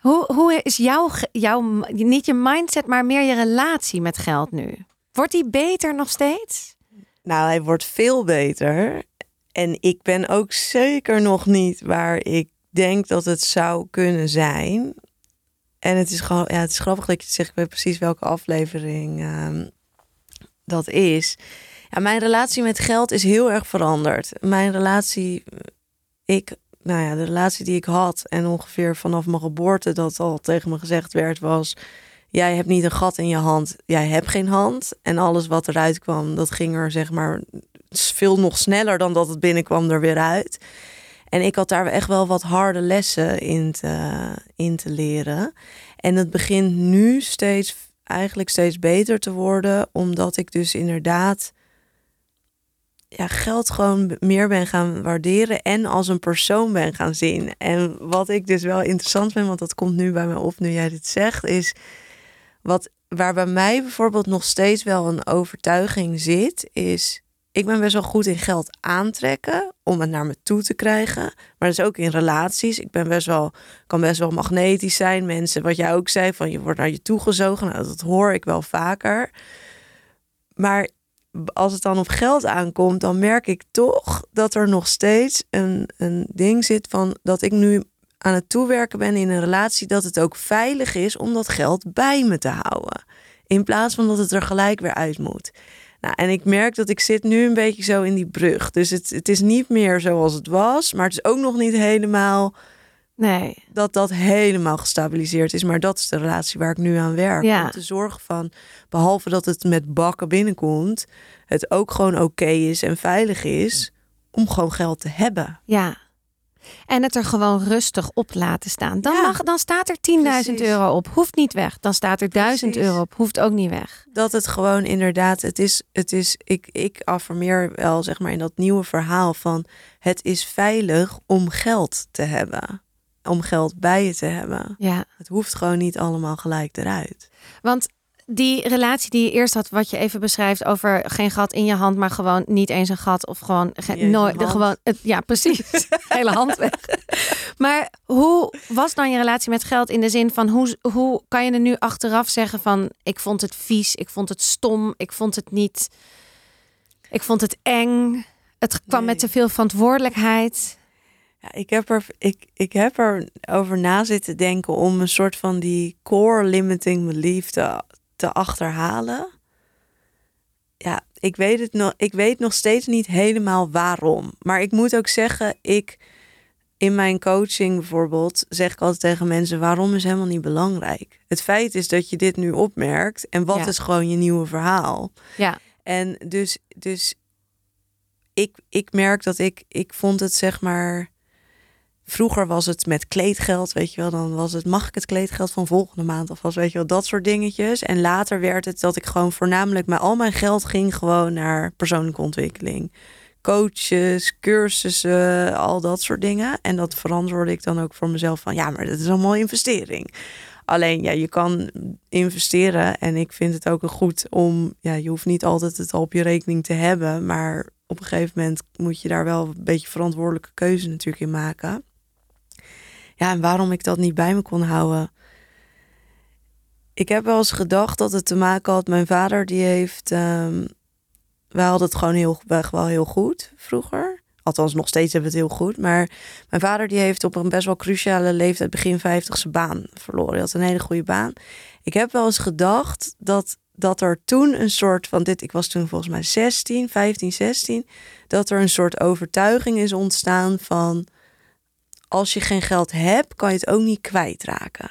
hoe, hoe is jouw, jouw, niet je mindset, maar meer je relatie met geld nu? Wordt die beter nog steeds? Nou, hij wordt veel beter. En ik ben ook zeker nog niet waar ik denk dat het zou kunnen zijn. En het is gewoon, ja, het is grappig dat je zegt. Ik weet precies welke aflevering ehm, dat is. Ja, mijn relatie met geld is heel erg veranderd. Mijn relatie, ik, nou ja, de relatie die ik had en ongeveer vanaf mijn geboorte dat al tegen me gezegd werd was: jij hebt niet een gat in je hand, jij hebt geen hand. En alles wat eruit kwam, dat ging er zeg maar veel nog sneller dan dat het binnenkwam er weer uit. En ik had daar echt wel wat harde lessen in te, in te leren. En het begint nu steeds, eigenlijk steeds beter te worden, omdat ik dus inderdaad ja, geld gewoon meer ben gaan waarderen en als een persoon ben gaan zien. En wat ik dus wel interessant vind, want dat komt nu bij me op nu jij dit zegt, is wat waar bij mij bijvoorbeeld nog steeds wel een overtuiging zit, is ik ben best wel goed in geld aantrekken om het naar me toe te krijgen. Maar dat is ook in relaties. Ik ben best wel, kan best wel magnetisch zijn. Mensen, wat jij ook zei, van je wordt naar je toe gezogen. Nou, dat hoor ik wel vaker. Maar als het dan op geld aankomt, dan merk ik toch dat er nog steeds een, een ding zit van dat ik nu aan het toewerken ben in een relatie, dat het ook veilig is om dat geld bij me te houden. In plaats van dat het er gelijk weer uit moet. Nou, en ik merk dat ik zit nu een beetje zo in die brug. Dus het, het is niet meer zoals het was, maar het is ook nog niet helemaal Nee. dat dat helemaal gestabiliseerd is. Maar dat is de relatie waar ik nu aan werk. Ja. Om te zorgen van, behalve dat het met bakken binnenkomt, het ook gewoon oké is en veilig is om gewoon geld te hebben. Ja. En het er gewoon rustig op laten staan. Dan, Ja. mag, dan staat er 10.000 Precies. euro op. Hoeft niet weg. Dan staat er 1000 Precies. euro op. Hoeft ook niet weg. Dat het gewoon inderdaad, het is, het is ik, ik affirmeer wel zeg maar in dat nieuwe verhaal van het is veilig om geld te hebben. Om geld bij je te hebben. Ja. Het hoeft gewoon niet allemaal gelijk eruit. Want die relatie die je eerst had, wat je even beschrijft over geen gat in je hand, maar gewoon niet eens een gat of gewoon nooit, de, gewoon, het, ja, precies, hele hand weg. Maar hoe was dan je relatie met geld in de zin van hoe, hoe kan je er nu achteraf zeggen van ik vond het vies, ik vond het stom, ik vond het niet, ik vond het eng, het kwam met te veel verantwoordelijkheid. Ja, ik, heb er, ik, ik heb er over na zitten denken om een soort van die core limiting belief te, te achterhalen. Ja, ik weet, het nog, ik weet nog steeds niet helemaal waarom. Maar ik moet ook zeggen, ik in mijn coaching bijvoorbeeld zeg ik altijd tegen mensen: waarom is helemaal niet belangrijk. Het feit is dat je dit nu opmerkt en wat is gewoon je nieuwe verhaal. Ja. En dus, dus ik, ik merk dat ik, ik vond het zeg maar Vroeger was het met kleedgeld, weet je wel. Dan was het, mag ik het kleedgeld van volgende maand of was, weet je wel, dat soort dingetjes. En later werd het dat ik gewoon voornamelijk, met al mijn geld ging gewoon naar persoonlijke ontwikkeling. Coaches, cursussen, al dat soort dingen. En dat verantwoordde ik dan ook voor mezelf van, ja, maar dat is mooie investering. Alleen, ja, je kan investeren en ik vind het ook een goed om, ja, je hoeft niet altijd het al op je rekening te hebben, maar op een gegeven moment moet je daar wel een beetje verantwoordelijke keuze natuurlijk in maken. Ja, en waarom ik dat niet bij me kon houden. Ik heb wel eens gedacht dat het te maken had. Mijn vader die heeft. Um, wij hadden het gewoon heel, wel heel goed vroeger. Althans, nog steeds hebben we het heel goed. Maar mijn vader die heeft op een best wel cruciale leeftijd, begin 50, zijn baan verloren. Hij had een hele goede baan. Ik heb wel eens gedacht dat, dat er toen een soort van dit, ik was toen volgens mij 16, 15, 16, dat er een soort overtuiging is ontstaan van als je geen geld hebt, kan je het ook niet kwijtraken.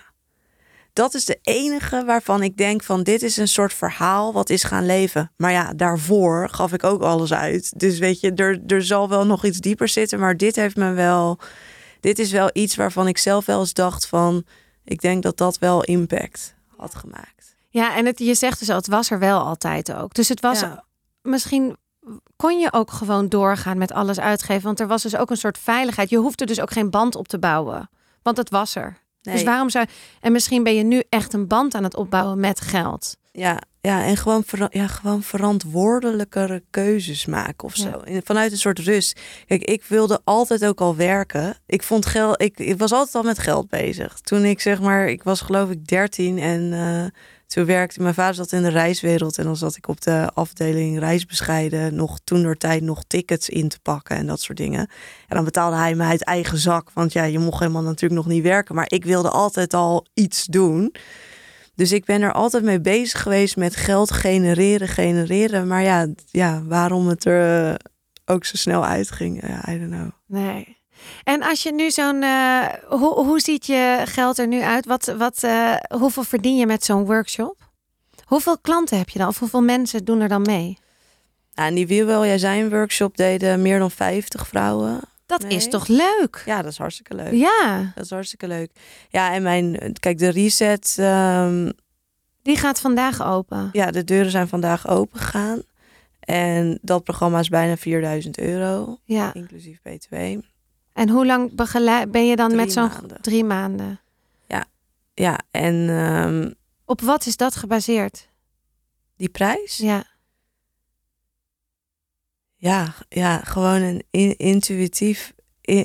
Dat is de enige waarvan ik denk van dit is een soort verhaal wat is gaan leven. Maar ja, daarvoor gaf ik ook alles uit. Dus weet je, er, er zal wel nog iets dieper zitten. Maar dit heeft me wel. Dit is wel iets waarvan ik zelf wel eens dacht van. Ik denk dat dat wel impact had gemaakt. Ja, en het, je zegt dus al, het was er wel altijd ook. Dus het was misschien kon je ook gewoon doorgaan met alles uitgeven. Want er was dus ook een soort veiligheid. Je hoefde dus ook geen band op te bouwen. Want het was er. Dus waarom zou. En misschien ben je nu echt een band aan het opbouwen met geld. Ja, ja en gewoon, ja, gewoon verantwoordelijkere keuzes maken of zo. Vanuit een soort rust. Kijk, ik wilde altijd ook al werken. Ik vond geld. Ik, ik was altijd al met geld bezig. Toen ik zeg maar, ik was geloof ik 13 en. Uh, toen werkte mijn vader zat in de reiswereld en dan zat ik op de afdeling reisbescheiden nog toen door tijd nog tickets in te pakken en dat soort dingen. En dan betaalde hij me uit eigen zak, want ja, je mocht helemaal natuurlijk nog niet werken, maar ik wilde altijd al iets doen. Dus ik ben er altijd mee bezig geweest met geld genereren, genereren. Maar ja, ja waarom het er ook zo snel uitging, ja, I don't know. Nee. En als je nu zo'n, uh, hoe, hoe ziet je geld er nu uit? Wat, wat, uh, hoeveel verdien je met zo'n workshop? Hoeveel klanten heb je dan? Of hoeveel mensen doen er dan mee? Nou, die Wie Wil Jij Zijn workshop deden meer dan 50 vrouwen. Dat is toch leuk? Ja, dat is hartstikke leuk. Ja. Dat is hartstikke leuk. Ja, en mijn, kijk, de reset. Um, die gaat vandaag open. Ja, de deuren zijn vandaag open gegaan. En dat programma is bijna 4000 euro. Ja. Inclusief BTW. En hoe lang begeleid ben je dan met zo'n drie maanden? Ja, ja. En um, op wat is dat gebaseerd? Die prijs? Ja. Ja, ja, gewoon een in, intuïtief.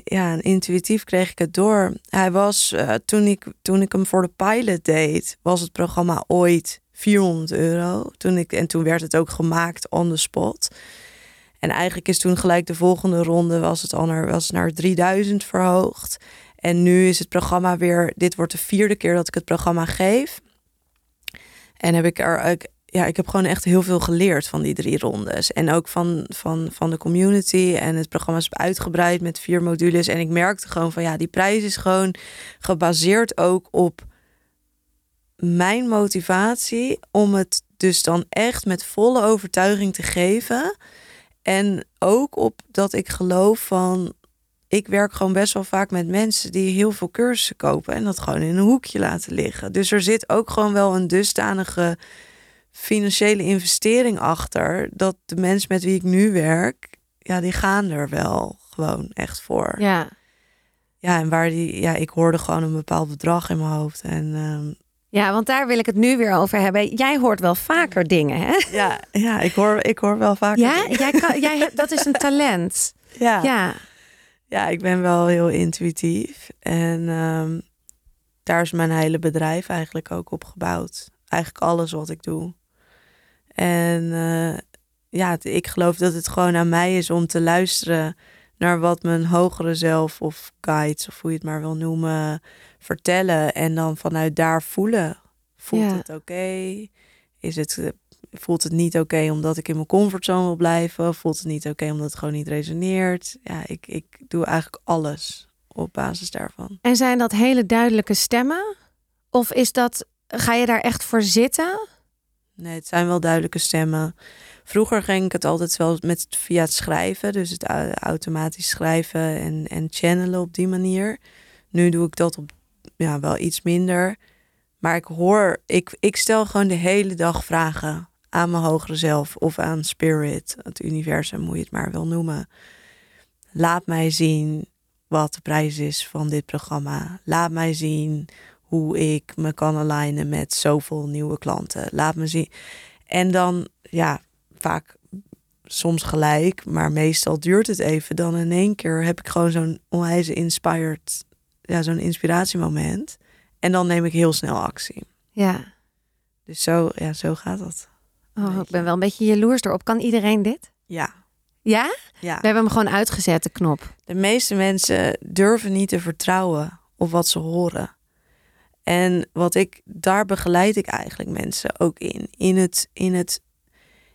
ja, een intuïtief kreeg ik het door. Hij was uh, toen ik toen ik hem voor de pilot deed, was het programma ooit 400 euro. Toen ik en toen werd het ook gemaakt on the spot. En eigenlijk is toen gelijk de volgende ronde was het al naar, was naar 3000 verhoogd. En nu is het programma weer, dit wordt de vierde keer dat ik het programma geef. En heb ik er, ik, ja, ik heb gewoon echt heel veel geleerd van die drie rondes. En ook van, van, van de community. En het programma is uitgebreid met vier modules. En ik merkte gewoon van ja, die prijs is gewoon gebaseerd ook op mijn motivatie om het dus dan echt met volle overtuiging te geven. En ook op dat ik geloof van. Ik werk gewoon best wel vaak met mensen die heel veel cursussen kopen en dat gewoon in een hoekje laten liggen. Dus er zit ook gewoon wel een dusdanige financiële investering achter dat de mensen met wie ik nu werk, ja, die gaan er wel gewoon echt voor. Ja. Ja, en waar die, ja, ik hoorde gewoon een bepaald bedrag in mijn hoofd en. Um, Ja, want daar wil ik het nu weer over hebben. Jij hoort wel vaker dingen, hè? Ja, ja ik, hoor, ik hoor wel vaker Ja, jij kan, jij hebt, dat is een talent. Ja. Ja. ja, ik ben wel heel intuïtief. En ehm, daar is mijn hele bedrijf eigenlijk ook op gebouwd. Eigenlijk alles wat ik doe. En eh, ja, ik geloof dat het gewoon aan mij is om te luisteren naar wat mijn hogere zelf of guides, of hoe je het maar wil noemen, vertellen. En dan vanuit daar voelen. Voelt Ja. het oké? Is het, eh, voelt het niet oké omdat ik in mijn comfortzone wil blijven? Voelt het niet oké omdat het gewoon niet resoneert? Ja, ik, ik doe eigenlijk alles op basis daarvan. En zijn dat hele duidelijke stemmen? Of is dat, ga je daar echt voor zitten? Nee, het zijn wel duidelijke stemmen. Vroeger ging ik het altijd wel met via het schrijven, dus het au- automatisch schrijven en, en channelen op die manier. Nu doe ik dat op ja, wel iets minder. Maar ik hoor, ik, ik stel gewoon de hele dag vragen aan mijn hogere zelf of aan spirit, het universum, hoe je het maar wil noemen. Laat mij zien wat de prijs is van dit programma. Laat mij zien hoe ik me kan alignen met zoveel nieuwe klanten. Laat me zien. En dan, ja, vaak soms gelijk, maar meestal duurt het even. Dan in één keer heb ik gewoon zo'n onwijs inspired, ja, zo'n inspiratiemoment. En dan neem ik heel snel actie. Ja. Dus zo, ja, zo gaat dat. Oh, ik ben wel een beetje jaloers erop. Kan iedereen dit? Ja, Ja? ja. We hebben hem gewoon uitgezet, de knop. De meeste mensen durven niet te vertrouwen op wat ze horen. En wat ik, daar begeleid ik eigenlijk mensen ook in. In het, in het,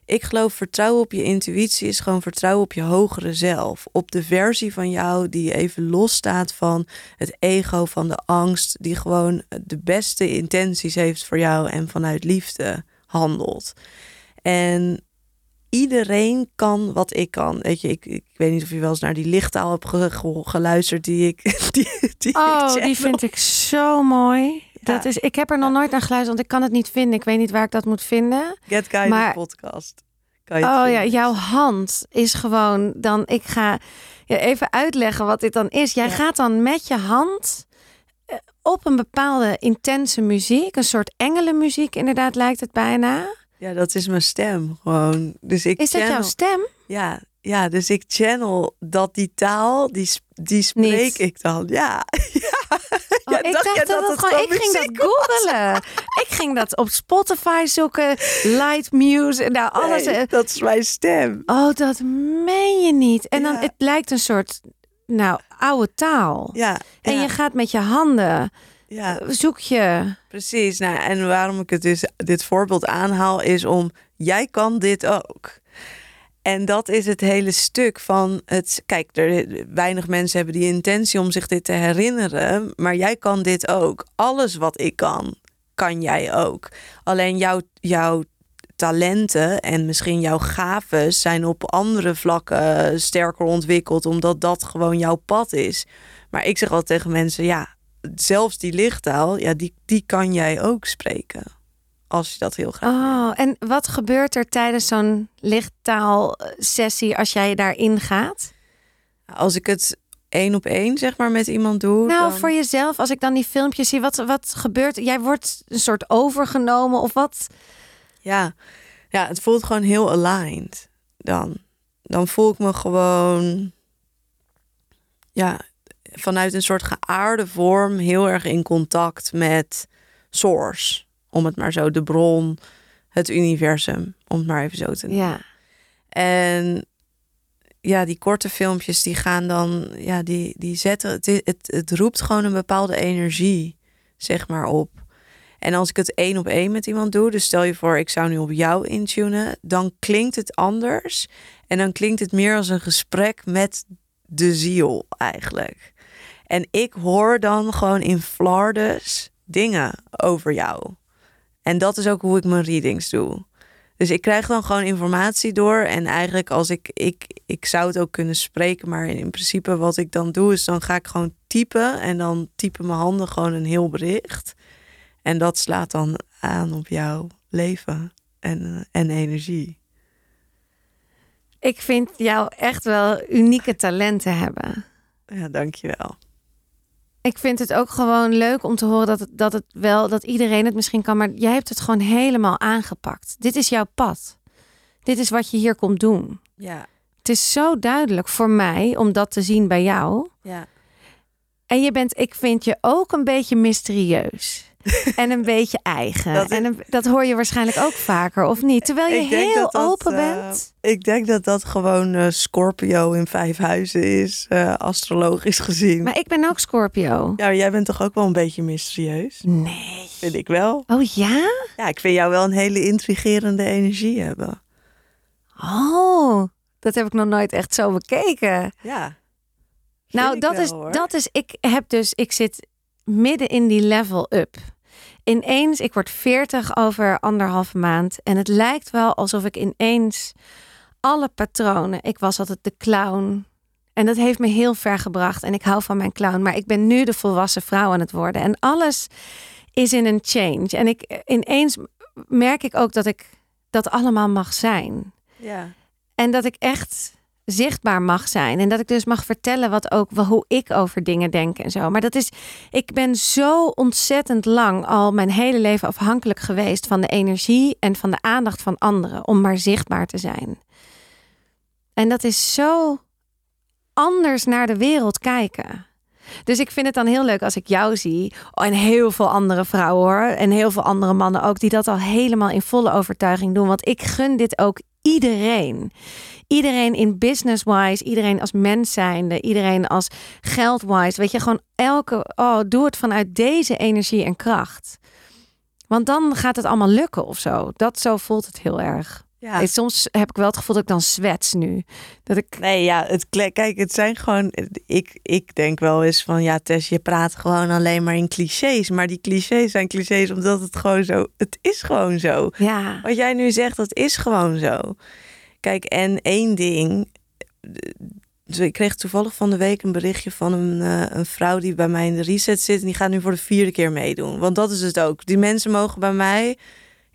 ik geloof vertrouwen op je intuïtie is gewoon vertrouwen op je hogere zelf. Op de versie van jou die even losstaat van het ego, van de angst. Die gewoon de beste intenties heeft voor jou en vanuit liefde handelt. En iedereen kan wat ik kan. Weet je, ik, ik weet niet of je wel eens naar die lichttaal hebt ge- ge- geluisterd die ik. Die, die ik Oh, die vind ik zo mooi. Dat is, ik heb er nog nooit naar geluisterd, want ik kan het niet vinden. Ik weet niet waar ik dat moet vinden. Get Guided maar- podcast. Kan je Oh ja, jouw hand is gewoon dan. Ik ga ja, even uitleggen wat dit dan is. Jij Ja. gaat dan met je hand eh, op een bepaalde intense muziek, een soort engelenmuziek, inderdaad, lijkt het bijna. Ja, dat is mijn stem gewoon. Dus ik Is dat jouw stem? Ja, ja, dus ik channel dat die taal, die, die spreek Niet. ik dan. Ja, ja. Oh, Ja, ik dacht dacht dat, dat gewoon. Ik ging dat googelen. ik ging dat op Spotify zoeken, light music, nou alles. Nee, eh, dat is mijn stem. Oh, dat meen je niet. En dan het lijkt een soort, nou, oude taal. Ja, En ja, je gaat met je handen, ja. zoek je. Precies. Nou, en waarom ik het dus dit voorbeeld aanhaal is om jij kan dit ook. En dat is het hele stuk van het. Kijk, er, weinig mensen hebben die intentie om zich dit te herinneren, maar jij kan dit ook. Alles wat ik kan, kan jij ook. Alleen jouw, talenten en misschien jouw gaven zijn op andere vlakken sterker ontwikkeld, omdat dat gewoon jouw pad is. Maar ik zeg altijd tegen mensen, ja, zelfs die lichttaal, ja, die, die kan jij ook spreken. Als je dat heel graag wil. Oh, en wat gebeurt er tijdens zo'n lichttaalsessie als jij daarin gaat? Als ik het één op één, zeg maar, met iemand doe. Nou, dan- voor jezelf, als ik dan die filmpjes zie, wat, wat gebeurt? Jij wordt een soort overgenomen of wat? Ja. ja, het voelt gewoon heel aligned dan. Dan voel ik me gewoon, ja, vanuit een soort geaarde vorm heel erg in contact met source. Om het maar zo, de bron, het universum, om het maar even zo te noemen. Ja. En ja, die korte filmpjes die gaan dan, ja, die, die zetten, het, het, het roept gewoon een bepaalde energie, zeg maar, op. En als ik het één op één met iemand doe, dus stel je voor, ik zou nu op jou intunen, dan klinkt het anders. En dan klinkt het meer als een gesprek met de ziel eigenlijk. En ik hoor dan gewoon in flardes dingen over jou. En dat is ook hoe ik mijn readings doe. Dus ik krijg dan gewoon informatie door. En eigenlijk als ik, ik, ik zou het ook kunnen spreken, maar in principe wat ik dan doe, is dan ga ik gewoon typen. En dan typen mijn handen gewoon een heel bericht. En dat slaat dan aan op jouw leven en, en energie. Ik vind jou echt wel unieke talenten hebben. Ja, dankjewel. Ik vind het ook gewoon leuk om te horen dat het, dat het wel, dat iedereen het misschien kan, maar jij hebt het gewoon helemaal aangepakt. Dit is jouw pad. Dit is wat je hier komt doen. Ja, Het is zo duidelijk voor mij om dat te zien bij jou. ja. En je bent, ik vind je ook een beetje mysterieus. en een beetje eigen. Dat En een- dat hoor je waarschijnlijk ook vaker, of niet? Terwijl je heel dat dat, open eh, bent. Ik denk dat dat gewoon eh, Scorpio in vijf huizen is, eh, astrologisch gezien. Maar ik ben ook Scorpio. Ja, jij bent toch ook wel een beetje mysterieus? Nee. Vind ik wel. Oh ja? Ja, ik vind jou wel een hele intrigerende energie hebben. Oh, dat heb ik nog nooit echt zo bekeken. Ja. Nou, dat is, hoor. dat is, ik heb dus, ik zit midden in die level up. Ineens, ik word 40 over anderhalve maand. En het lijkt wel alsof ik ineens alle patronen. Ik was altijd de clown. En dat heeft me heel ver gebracht. En ik hou van mijn clown. Maar ik ben nu de volwassen vrouw aan het worden. En alles is in een change. En ik ineens merk ik ook dat ik dat allemaal mag zijn. Ja. En dat ik echt zichtbaar mag zijn. En dat ik dus mag vertellen wat ook hoe ik over dingen denk en zo. Maar dat is, ik ben zo ontzettend lang al mijn hele leven afhankelijk geweest van de energie en van de aandacht van anderen om maar zichtbaar te zijn. En dat is zo anders naar de wereld kijken. Dus ik vind het dan heel leuk als ik jou zie. Oh, en heel veel andere vrouwen hoor. En heel veel andere mannen ook. Die dat al helemaal in volle overtuiging doen. Want ik gun dit ook iedereen. Iedereen in business-wise. Iedereen als mens zijnde. Iedereen als geld-wise. Weet je, gewoon elke... Oh, doe het vanuit deze energie en kracht. Want dan gaat het allemaal lukken of zo. Dat zo voelt het heel erg. Ja. Soms heb ik wel het gevoel dat ik dan zwets nu. Dat ik... Nee, ja, het, kijk, het zijn gewoon. Ik, ik denk wel eens van ja, Tess, je praat gewoon alleen maar in clichés. Maar die clichés zijn clichés omdat het gewoon zo. Het is gewoon zo. Ja, Wat jij nu zegt, dat is gewoon zo. Kijk, en één ding. Dus ik kreeg toevallig van de week een berichtje van een, eh, een vrouw die bij mij in de reset zit. En die gaat nu voor de vierde keer meedoen. Want dat is het ook. Die mensen mogen bij mij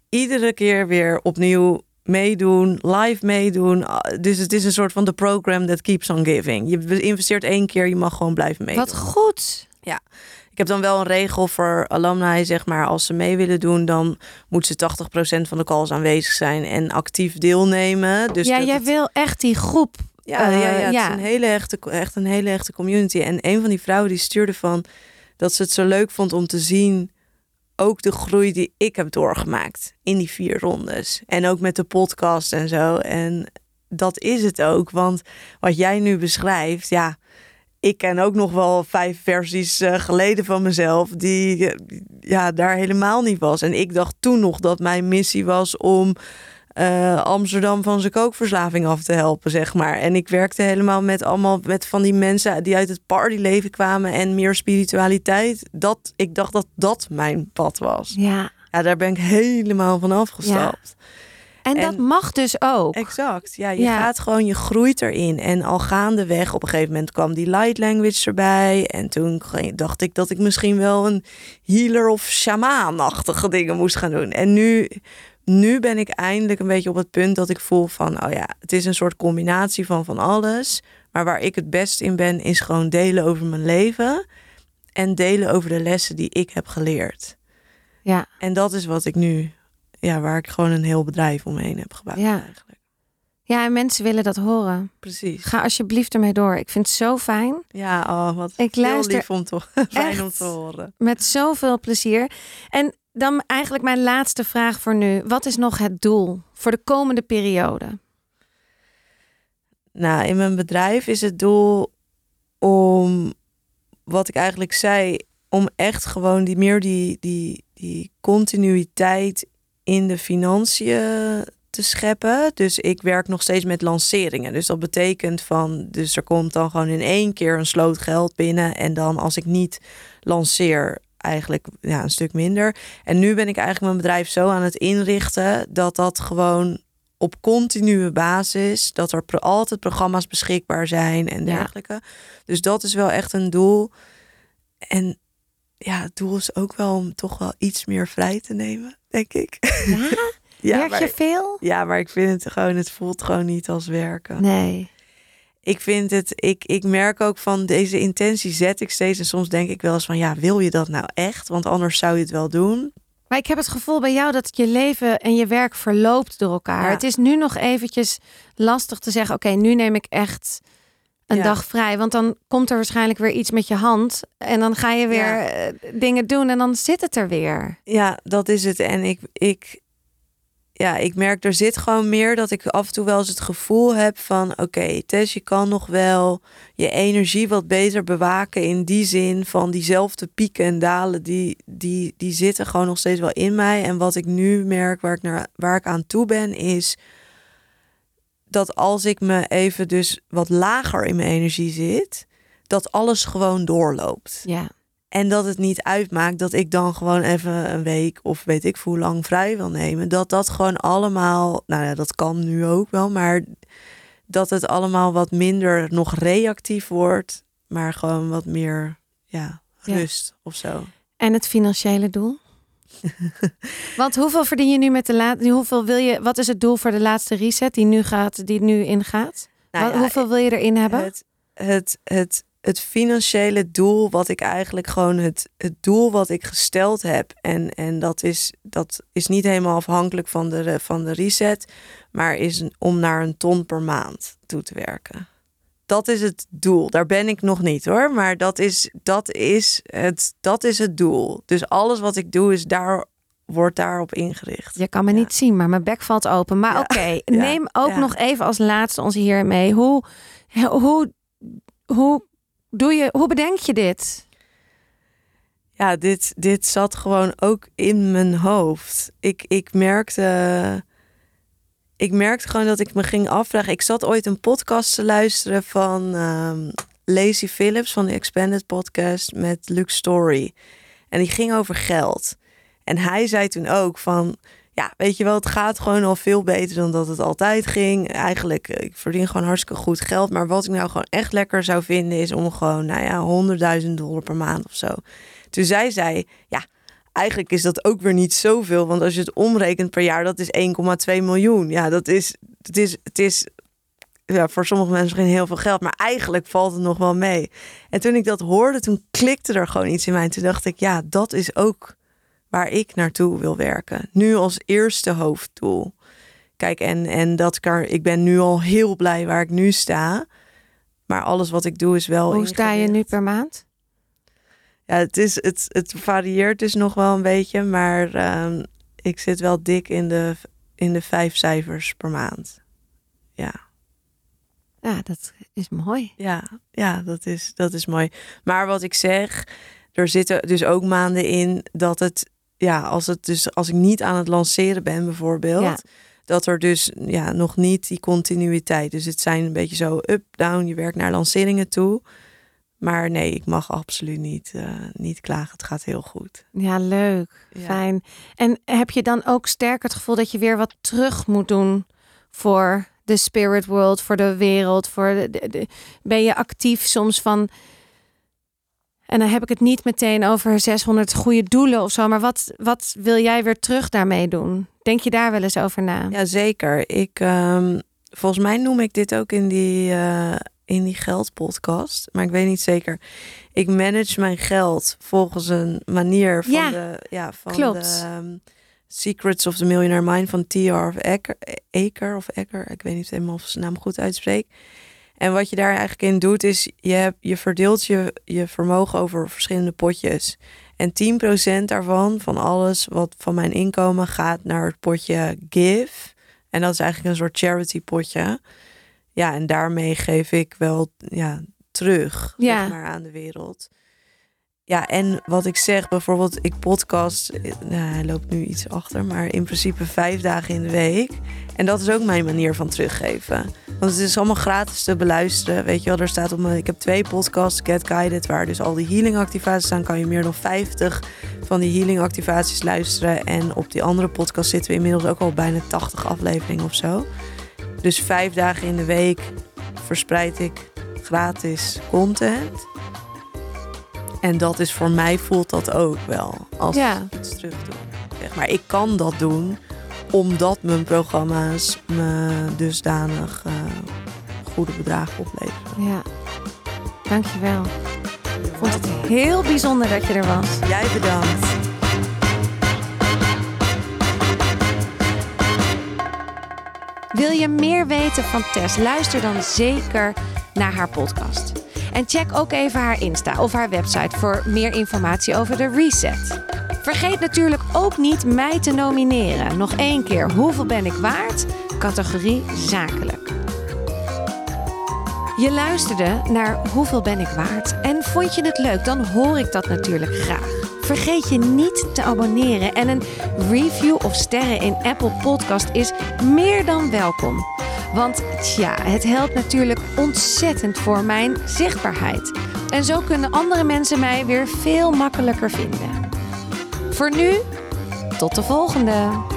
iedere keer weer opnieuw meedoen, live meedoen. Ah, Dus het is een soort van de program that keeps on giving. Je investeert één keer, je mag gewoon blijven meedoen. wat goed. Ik heb dan wel een regel voor alumni, zeg maar, als ze mee willen doen, dan moet ze 80% van de calls aanwezig zijn en actief deelnemen. Dus ja, dat jij het- wil echt die groep. ja, ja, ja, eh, het ja. is een hele echte, echt een hele echte community. En een van die vrouwen die stuurde van dat ze het zo leuk vond om te zien ook de groei die ik heb doorgemaakt in die vier rondes. En ook met de podcast en zo. En dat is het ook. Want wat jij nu beschrijft, ja, ik ken ook nog wel vijf versies eh, geleden van mezelf die eh, ja, daar helemaal niet was. En ik dacht toen nog dat mijn missie was om eh, Amsterdam van zijn kookverslaving af te helpen, zeg maar. En ik werkte helemaal met allemaal met van die mensen die uit het partyleven kwamen en meer spiritualiteit. Dat ik dacht dat dat mijn pad was. Ja. Ja, daar ben ik helemaal van afgestapt. En, En- dat mag dus ook. Exact. Ja, je Ja. gaat gewoon, je groeit erin. En al gaandeweg, op een gegeven moment kwam die light language erbij. En toen dacht ik dat ik misschien wel een healer of shamaan-achtige dingen moest gaan doen. En nu, nu ben ik eindelijk een beetje op het punt dat ik voel van, oh ja, het is een soort combinatie van van alles. Maar waar ik het best in ben, is gewoon delen over mijn leven. En delen over de lessen die ik heb geleerd. Ja. En dat is wat ik nu, ja, waar ik gewoon een heel bedrijf omheen heb gebouwd Ja. eigenlijk. ja, en mensen willen dat horen. Precies. Ga alsjeblieft ermee door. Ik vind het zo fijn. Ja, oh, wat Ik luister lief om te, fijn om te horen. Met zoveel plezier. En dan eigenlijk mijn laatste vraag voor nu. Wat is nog het doel voor de komende periode? Nou, in mijn bedrijf is het doel om, wat ik eigenlijk zei, om echt gewoon die meer die, die, die continuïteit in de financiën te scheppen. Dus ik werk nog steeds met lanceringen. Dus dat betekent van, dus er komt dan gewoon in één keer een sloot geld binnen. En dan als ik niet lanceer, eigenlijk ja, een stuk minder. En nu ben ik eigenlijk mijn bedrijf zo aan het inrichten dat dat gewoon op continue basis, dat er altijd programma's beschikbaar zijn en Ja. dergelijke. Dus dat is wel echt een doel. En ja, het doel is ook wel om toch wel iets meer vrij te nemen, denk ik. Ja? ja, Werk maar, je veel? ja, maar ik vind het gewoon, het voelt gewoon niet als werken. Nee. Ik vind het, ik, ik merk ook van deze intentie zet ik steeds. En soms denk ik wel eens van, ja, wil je dat nou echt? Want anders zou je het wel doen. Maar ik heb het gevoel bij jou dat je leven en je werk verloopt door elkaar. Ja. Het is nu nog eventjes lastig te zeggen, oké, nu neem ik echt een Ja. dag vrij. Want dan komt er waarschijnlijk weer iets met je hand. En dan ga je weer Ja. eh, dingen doen en dan zit het er weer. Ja, dat is het. En ik, ik, ja, ik merk, er zit gewoon meer dat ik af en toe wel eens het gevoel heb van... oké, Tess, je kan nog wel je energie wat beter bewaken... in die zin van diezelfde pieken en dalen, die, die, die zitten gewoon nog steeds wel in mij. En wat ik nu merk, waar ik, naar, waar ik aan toe ben, is... dat als ik me even dus wat lager in mijn energie zit... dat alles gewoon doorloopt. Ja. En dat het niet uitmaakt dat ik dan gewoon even een week of weet ik hoe lang vrij wil nemen. Dat dat gewoon allemaal, nou ja, dat kan nu ook wel, maar dat het allemaal wat minder nog reactief wordt, maar gewoon wat meer, ja, Ja. rust of zo. En het financiële doel? Want hoeveel verdien je nu met de laatste? Hoeveel wil je? Wat is het doel voor de laatste reset die nu gaat, die nu ingaat? Nou ja, hoeveel wil je erin hebben? Het, het, het, het financiële doel wat ik eigenlijk gewoon het, het doel wat ik gesteld heb. En, en dat, is, dat is niet helemaal afhankelijk van de, van de reset. Maar is een- om naar een ton per maand toe te werken. Dat is het doel. Daar ben ik nog niet hoor. Maar dat is, dat is, het, dat is het doel. Dus alles wat ik doe is daar, wordt daarop ingericht. Je kan me Ja. niet zien, maar mijn bek valt open. Maar Ja. oké, neem ook nog even als laatste ons hier mee. Hoe, hoe, hoe doe je? Hoe bedenk je dit? ja, dit, dit zat gewoon ook in mijn hoofd. Ik, ik merkte. Ik merkte gewoon dat ik me ging afvragen. Ik zat ooit een podcast te luisteren van ehm Lacey Phillips van de Expanded Podcast met Luke Story. En die ging over geld. En hij zei toen ook van. Ja, weet je wel, het gaat gewoon al veel beter dan dat het altijd ging. Eigenlijk, eh, ik verdien gewoon hartstikke goed geld. Maar wat ik nou gewoon echt lekker zou vinden is om gewoon, nou ja, 100.000 dollar per maand of zo. Toen zij zei, ja, eigenlijk is dat ook weer niet zoveel. Want als je het omrekent per jaar, dat is 1,2 miljoen. Ja, dat is, het is, het is ja, voor sommige mensen misschien heel veel geld. Maar eigenlijk valt het nog wel mee. En toen ik dat hoorde, toen klikte er gewoon iets in mij. En toen dacht ik, ja, dat is ook waar ik naartoe wil werken. Nu als eerste hoofddoel. Kijk, en, en dat kan, ik ben nu al heel blij waar ik nu sta. Maar alles wat ik doe is wel. Hoe sta je nu per maand? Ja, het, is, het, het varieert dus nog wel een beetje, maar ehm, ik zit wel dik in de, in de vijf cijfers per maand. Ja, Ja, dat is mooi. ja, ja dat, is, dat is mooi. Maar wat ik zeg, er zitten dus ook maanden in dat het, ja, als, het dus, als ik niet aan het lanceren ben bijvoorbeeld, Ja. dat er dus ja, nog niet die continuïteit. Dus het zijn een beetje zo up, down, je werkt naar lanceringen toe. Maar nee, ik mag absoluut niet, eh, niet klagen. Het gaat heel goed. Ja, leuk. Ja. Fijn. En heb je dan ook sterk het gevoel dat je weer wat terug moet doen voor de spirit world, voor de wereld? Voor de, de- de- ben je actief soms van. En dan heb ik het niet meteen over 600 goede doelen of zo. Maar wat, wat wil jij weer terug daarmee doen? Denk je daar wel eens over na? Ja, zeker. Ik, ehm, volgens mij noem ik dit ook in die, eh, in die geldpodcast. Maar ik weet niet zeker. Ik manage mijn geld volgens een manier van Ja, de... Ja, van klopt. de ehm, Secrets of the Millionaire Mind van T.R. of Eker, Eker of Eker. Ik weet niet helemaal of zijn naam goed uitspreek. En wat je daar eigenlijk in doet is, je, hebt, je verdeelt je, je vermogen over verschillende potjes. En 10% daarvan, van alles wat van mijn inkomen, gaat naar het potje Give. En dat is eigenlijk een soort charity potje. Ja, en daarmee geef ik wel ja, terug Ja. zeg maar, aan de wereld. Ja, en wat ik zeg, bijvoorbeeld, ik podcast, eh, nou, hij loopt nu iets achter, maar in principe vijf dagen in de week. En dat is ook mijn manier van teruggeven. Want het is allemaal gratis te beluisteren. Weet je wel, er staat op mijn. Ik heb twee podcasts, Get Guided, waar dus al die healing activaties staan. Kan je meer dan 50 van die healing activaties luisteren. En op die andere podcast zitten we inmiddels ook al bijna 80 afleveringen of zo. Dus vijf dagen in de week verspreid ik gratis content. En dat is voor mij voelt dat ook wel als Ja. iets terug doen. Zeg maar ik kan dat doen omdat mijn programma's me dusdanig eh, goede bedragen opleveren. Ja, dankjewel. Ik vond het heel bijzonder dat je er was. Jij bedankt. Wil je meer weten van Tess? Luister dan zeker naar haar podcast. En check ook even haar Insta of haar website voor meer informatie over de reset. Vergeet natuurlijk ook niet mij te nomineren. Nog één keer, hoeveel ben ik waard? Categorie zakelijk. Je luisterde naar Hoeveel ben ik waard? En vond je het leuk? Dan hoor ik dat natuurlijk graag. Vergeet je niet te abonneren en een review of sterren in Apple Podcast is meer dan welkom. Want tja, het helpt natuurlijk ontzettend voor mijn zichtbaarheid. En zo kunnen andere mensen mij weer veel makkelijker vinden. Voor nu, tot de volgende!